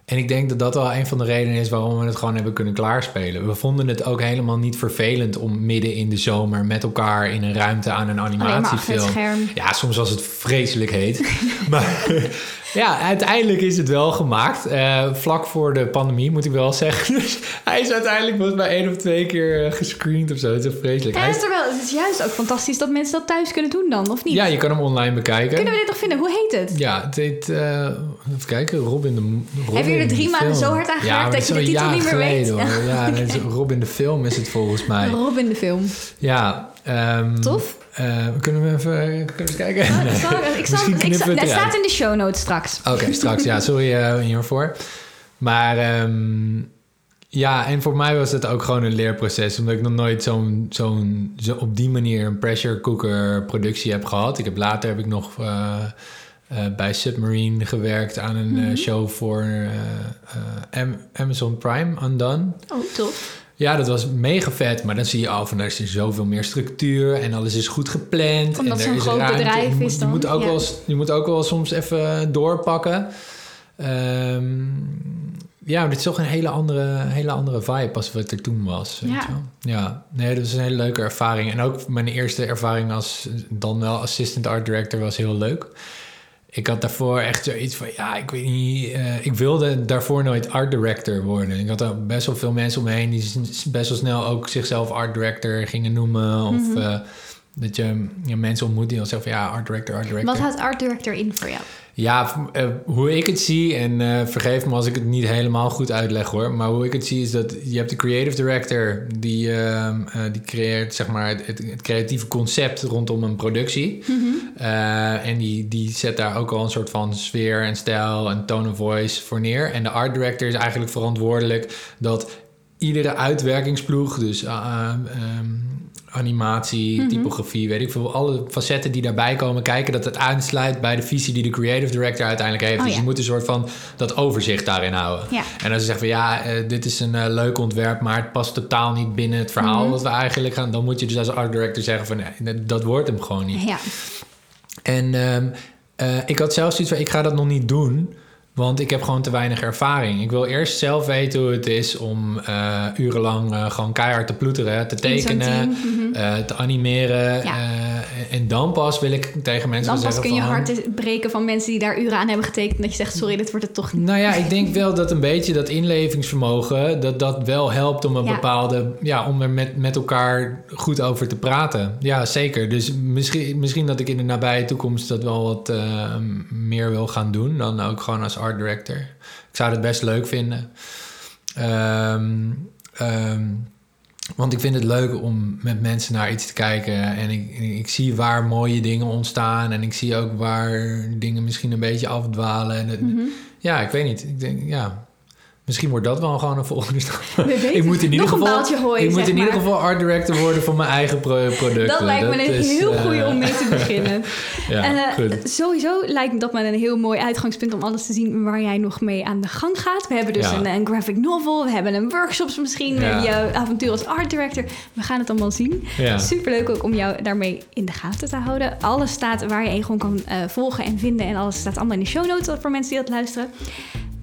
[SPEAKER 2] en ik denk dat dat wel een van de redenen is waarom we het gewoon hebben kunnen klaarspelen. We vonden het ook helemaal niet vervelend om midden in de zomer met elkaar in een ruimte aan een animatiefilm.
[SPEAKER 1] scherm.
[SPEAKER 2] Ja, soms was het vreselijk heet. *laughs* maar ja, uiteindelijk is het wel gemaakt. Eh, vlak voor de pandemie, moet ik wel zeggen. *laughs* Dus hij is uiteindelijk volgens mij één of twee keer eh, gescreend of zo. Het is vreselijk.
[SPEAKER 1] Ja,
[SPEAKER 2] Hij
[SPEAKER 1] is, er wel, het is juist ook fantastisch dat mensen dat thuis kunnen doen dan, of niet?
[SPEAKER 2] ja, je kan hem online bekijken.
[SPEAKER 1] Kunnen we dit nog vinden? Hoe heet het?
[SPEAKER 2] Ja, het heet... eh, even kijken, Robin de... Robin
[SPEAKER 1] Heb je er drie
[SPEAKER 2] de
[SPEAKER 1] maanden zo hard aan gewerkt dat je de titel niet meer weet?
[SPEAKER 2] Hoor. Ja, *laughs* Robin de film is het volgens mij.
[SPEAKER 1] Robin de film.
[SPEAKER 2] Ja. ehm,
[SPEAKER 1] Tof.
[SPEAKER 2] Eh, kunnen we even, kunnen we eens kijken?
[SPEAKER 1] Ik zal- ik zal-
[SPEAKER 2] Misschien
[SPEAKER 1] ik
[SPEAKER 2] het
[SPEAKER 1] staat in de show notes straks.
[SPEAKER 2] Oké, *laughs* straks. Ja, sorry eh, hiervoor. Maar ehm, ja, en voor mij was het ook gewoon een leerproces. Omdat ik nog nooit zo'n, zo'n, zo op die manier een pressure cooker productie heb gehad. Ik heb later heb ik nog eh, eh, bij Submarine gewerkt aan een eh, show voor eh, eh, Am- Amazon Prime, Undone.
[SPEAKER 1] Oh, tof.
[SPEAKER 2] Ja, dat was mega vet. Maar dan zie je al van, er is zoveel meer structuur en alles is goed gepland.
[SPEAKER 1] Omdat
[SPEAKER 2] en er
[SPEAKER 1] zo'n
[SPEAKER 2] is
[SPEAKER 1] groot
[SPEAKER 2] ruimte.
[SPEAKER 1] bedrijf
[SPEAKER 2] je moet,
[SPEAKER 1] is
[SPEAKER 2] Je
[SPEAKER 1] dan,
[SPEAKER 2] moet, ook
[SPEAKER 1] ja.
[SPEAKER 2] wel, je moet ook wel soms even doorpakken. Ehm, ja, maar dit is toch een hele andere, hele andere vibe als wat er toen was. weet
[SPEAKER 1] Ja.
[SPEAKER 2] je wel. ja, nee, dat is een hele leuke ervaring. En ook mijn eerste ervaring als dan wel assistant art director was heel leuk. Ik had daarvoor echt zoiets van, ja, ik weet niet, uh, ik wilde daarvoor nooit art director worden. Ik had er best wel veel mensen om me heen die best wel snel ook zichzelf art director gingen noemen. Of mm -hmm. dat je, je, mensen ontmoet die al zeggen van, ja, art director, art director.
[SPEAKER 1] Wat houdt art director in voor jou?
[SPEAKER 2] Ja, uh, hoe ik het zie, en uh, vergeef me als ik het niet helemaal goed uitleg hoor, maar hoe ik het zie is dat je hebt de creative director die, uh, die creëert zeg maar het, het, creatieve concept rondom een productie. Mm -hmm. en die, die zet daar ook al een soort van sfeer en stijl en tone of voice voor neer. En de art director is eigenlijk verantwoordelijk dat iedere uitwerkingsploeg, dus um, animatie, mhm. typografie, weet ik veel. Alle facetten die daarbij komen kijken, dat het aansluit bij de visie die de creative director uiteindelijk heeft. Oh, dus je moet een soort van dat overzicht daarin houden. En als ze zeggen van ja, uh, dit is een uh, leuk ontwerp, maar het past totaal niet binnen het verhaal mm wat we eigenlijk gaan, dan moet je dus als art director zeggen van nee, dat wordt hem gewoon niet. Ja. En um, uh, ik had zelfs zoiets van ik ga dat nog niet doen. Want ik heb gewoon te weinig ervaring. Ik wil eerst zelf weten hoe het is om uh, urenlang uh, gewoon keihard te ploeteren, te tekenen, mm uh, te animeren. Ja. en dan pas wil ik tegen mensen
[SPEAKER 1] dan
[SPEAKER 2] zeggen.
[SPEAKER 1] Dan pas kun je hart breken van mensen die daar uren aan hebben getekend. Dat je zegt: sorry, dit wordt het toch niet.
[SPEAKER 2] Nou ja, ik denk wel dat een beetje dat inlevingsvermogen, dat dat wel helpt om een ja. bepaalde. Ja, om er met, met elkaar goed over te praten. Ja, zeker. Dus misschien, misschien dat ik in de nabije toekomst dat wel wat meer wil gaan doen. Dan ook gewoon als art director. Ik zou het best leuk vinden. Um, um, want ik vind het leuk om met mensen naar iets te kijken. En ik, ik zie waar mooie dingen ontstaan. En ik zie ook waar dingen misschien een beetje afdwalen. En het, mm -hmm. Ja, ik weet niet. Ik denk, ja, Misschien wordt dat wel gewoon een volgende stap. *laughs*
[SPEAKER 1] Ik moet in ieder geval,
[SPEAKER 2] hooi, ik moet in ieder geval art director worden voor mijn eigen *laughs* producten.
[SPEAKER 1] Dat lijkt me een heel uh, goede om mee te beginnen. *laughs* ja, uh, sowieso lijkt me dat me een heel mooi uitgangspunt om alles te zien waar jij nog mee aan de gang gaat. We hebben dus ja. een, een, graphic novel, we hebben een workshops misschien, ja. je avontuur als art director. We gaan het allemaal zien. Ja. Superleuk ook om jou daarmee in de gaten te houden. Alles staat waar je een gewoon kan uh, volgen en vinden en alles staat allemaal in de show notes voor mensen die dat luisteren.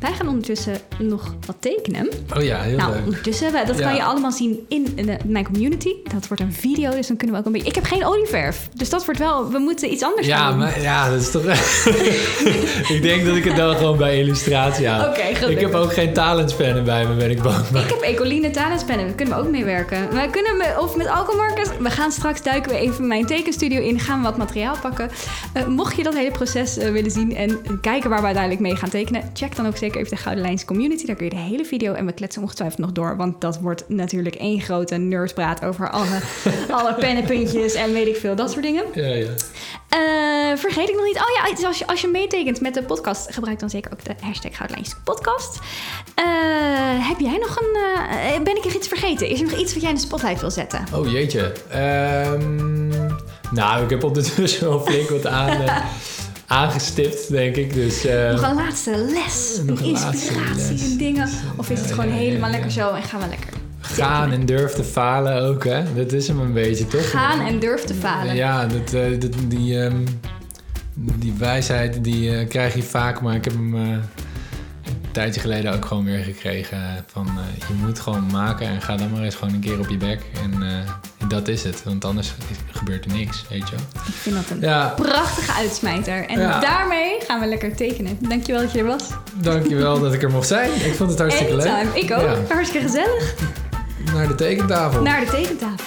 [SPEAKER 1] Wij gaan ondertussen nog wat tekenen.
[SPEAKER 2] Oh ja, heel
[SPEAKER 1] nou,
[SPEAKER 2] leuk.
[SPEAKER 1] Ondertussen, dat kan je allemaal zien in de, mijn community. Dat wordt een video, dus dan kunnen we ook een beetje... Ik heb geen olieverf, dus dat wordt wel... We moeten iets anders
[SPEAKER 2] ja,
[SPEAKER 1] doen.
[SPEAKER 2] Maar, ja, dat is toch... *laughs* ik denk dat ik het dan gewoon bij illustratie hou.
[SPEAKER 1] Oké, okay,
[SPEAKER 2] Ik heb ook geen talentspennen bij me, ben ik bang.
[SPEAKER 1] Ik heb Ecoline talentspennen, daar kunnen we ook mee werken. We kunnen me, of met alcoholmarkers. We gaan straks duiken we even mijn tekenstudio in, gaan we wat materiaal pakken. Uh, mocht je dat hele proces uh, willen zien en kijken waar we uiteindelijk mee gaan tekenen, check dan ook zeker even de Gouden Lijns Community. Daar kun je de hele video en we kletsen ongetwijfeld nog door. Want dat wordt natuurlijk één grote nerdspraat over alle, *laughs* alle pennenpuntjes en weet ik veel, dat soort dingen.
[SPEAKER 2] Ja, ja.
[SPEAKER 1] Uh, vergeet ik nog niet. Oh ja, als je, als je meetekent met de podcast, gebruik dan zeker ook de hashtag Goudlijns podcast. Uh, heb jij nog een... Uh, ben ik er iets vergeten? Is er nog iets wat jij in de spotlight wil zetten?
[SPEAKER 2] Oh jeetje. Um, nou, ik heb *laughs* ondertussen wel flink wat aan *laughs* aangestipt, denk ik. Dus, uh,
[SPEAKER 1] nog een laatste les, nog een inspiratie en dingen. Of is het gewoon helemaal lekker zo en gaan we lekker
[SPEAKER 2] Gaan en durf te falen ook, hè? Dat is hem een beetje, toch?
[SPEAKER 1] Gaan en durf te falen.
[SPEAKER 2] Ja, dat, uh, dat, die, um, die wijsheid die uh, krijg je vaak, maar ik heb hem een tijdje geleden ook gewoon weer gekregen. Van je moet gewoon maken en ga dan maar eens gewoon een keer op je bek. En dat is het, want anders gebeurt er niks, weet je
[SPEAKER 1] Ik vind dat een ja. prachtige uitsmijter. En ja. daarmee gaan we lekker tekenen. Dankjewel dat je er was.
[SPEAKER 2] Dankjewel dat ik er mocht zijn. Ik vond het hartstikke
[SPEAKER 1] Anytime.
[SPEAKER 2] leuk.
[SPEAKER 1] Ik ook. Ja. Hartstikke gezellig.
[SPEAKER 2] Naar de tekentafel.
[SPEAKER 1] Naar de tekentafel.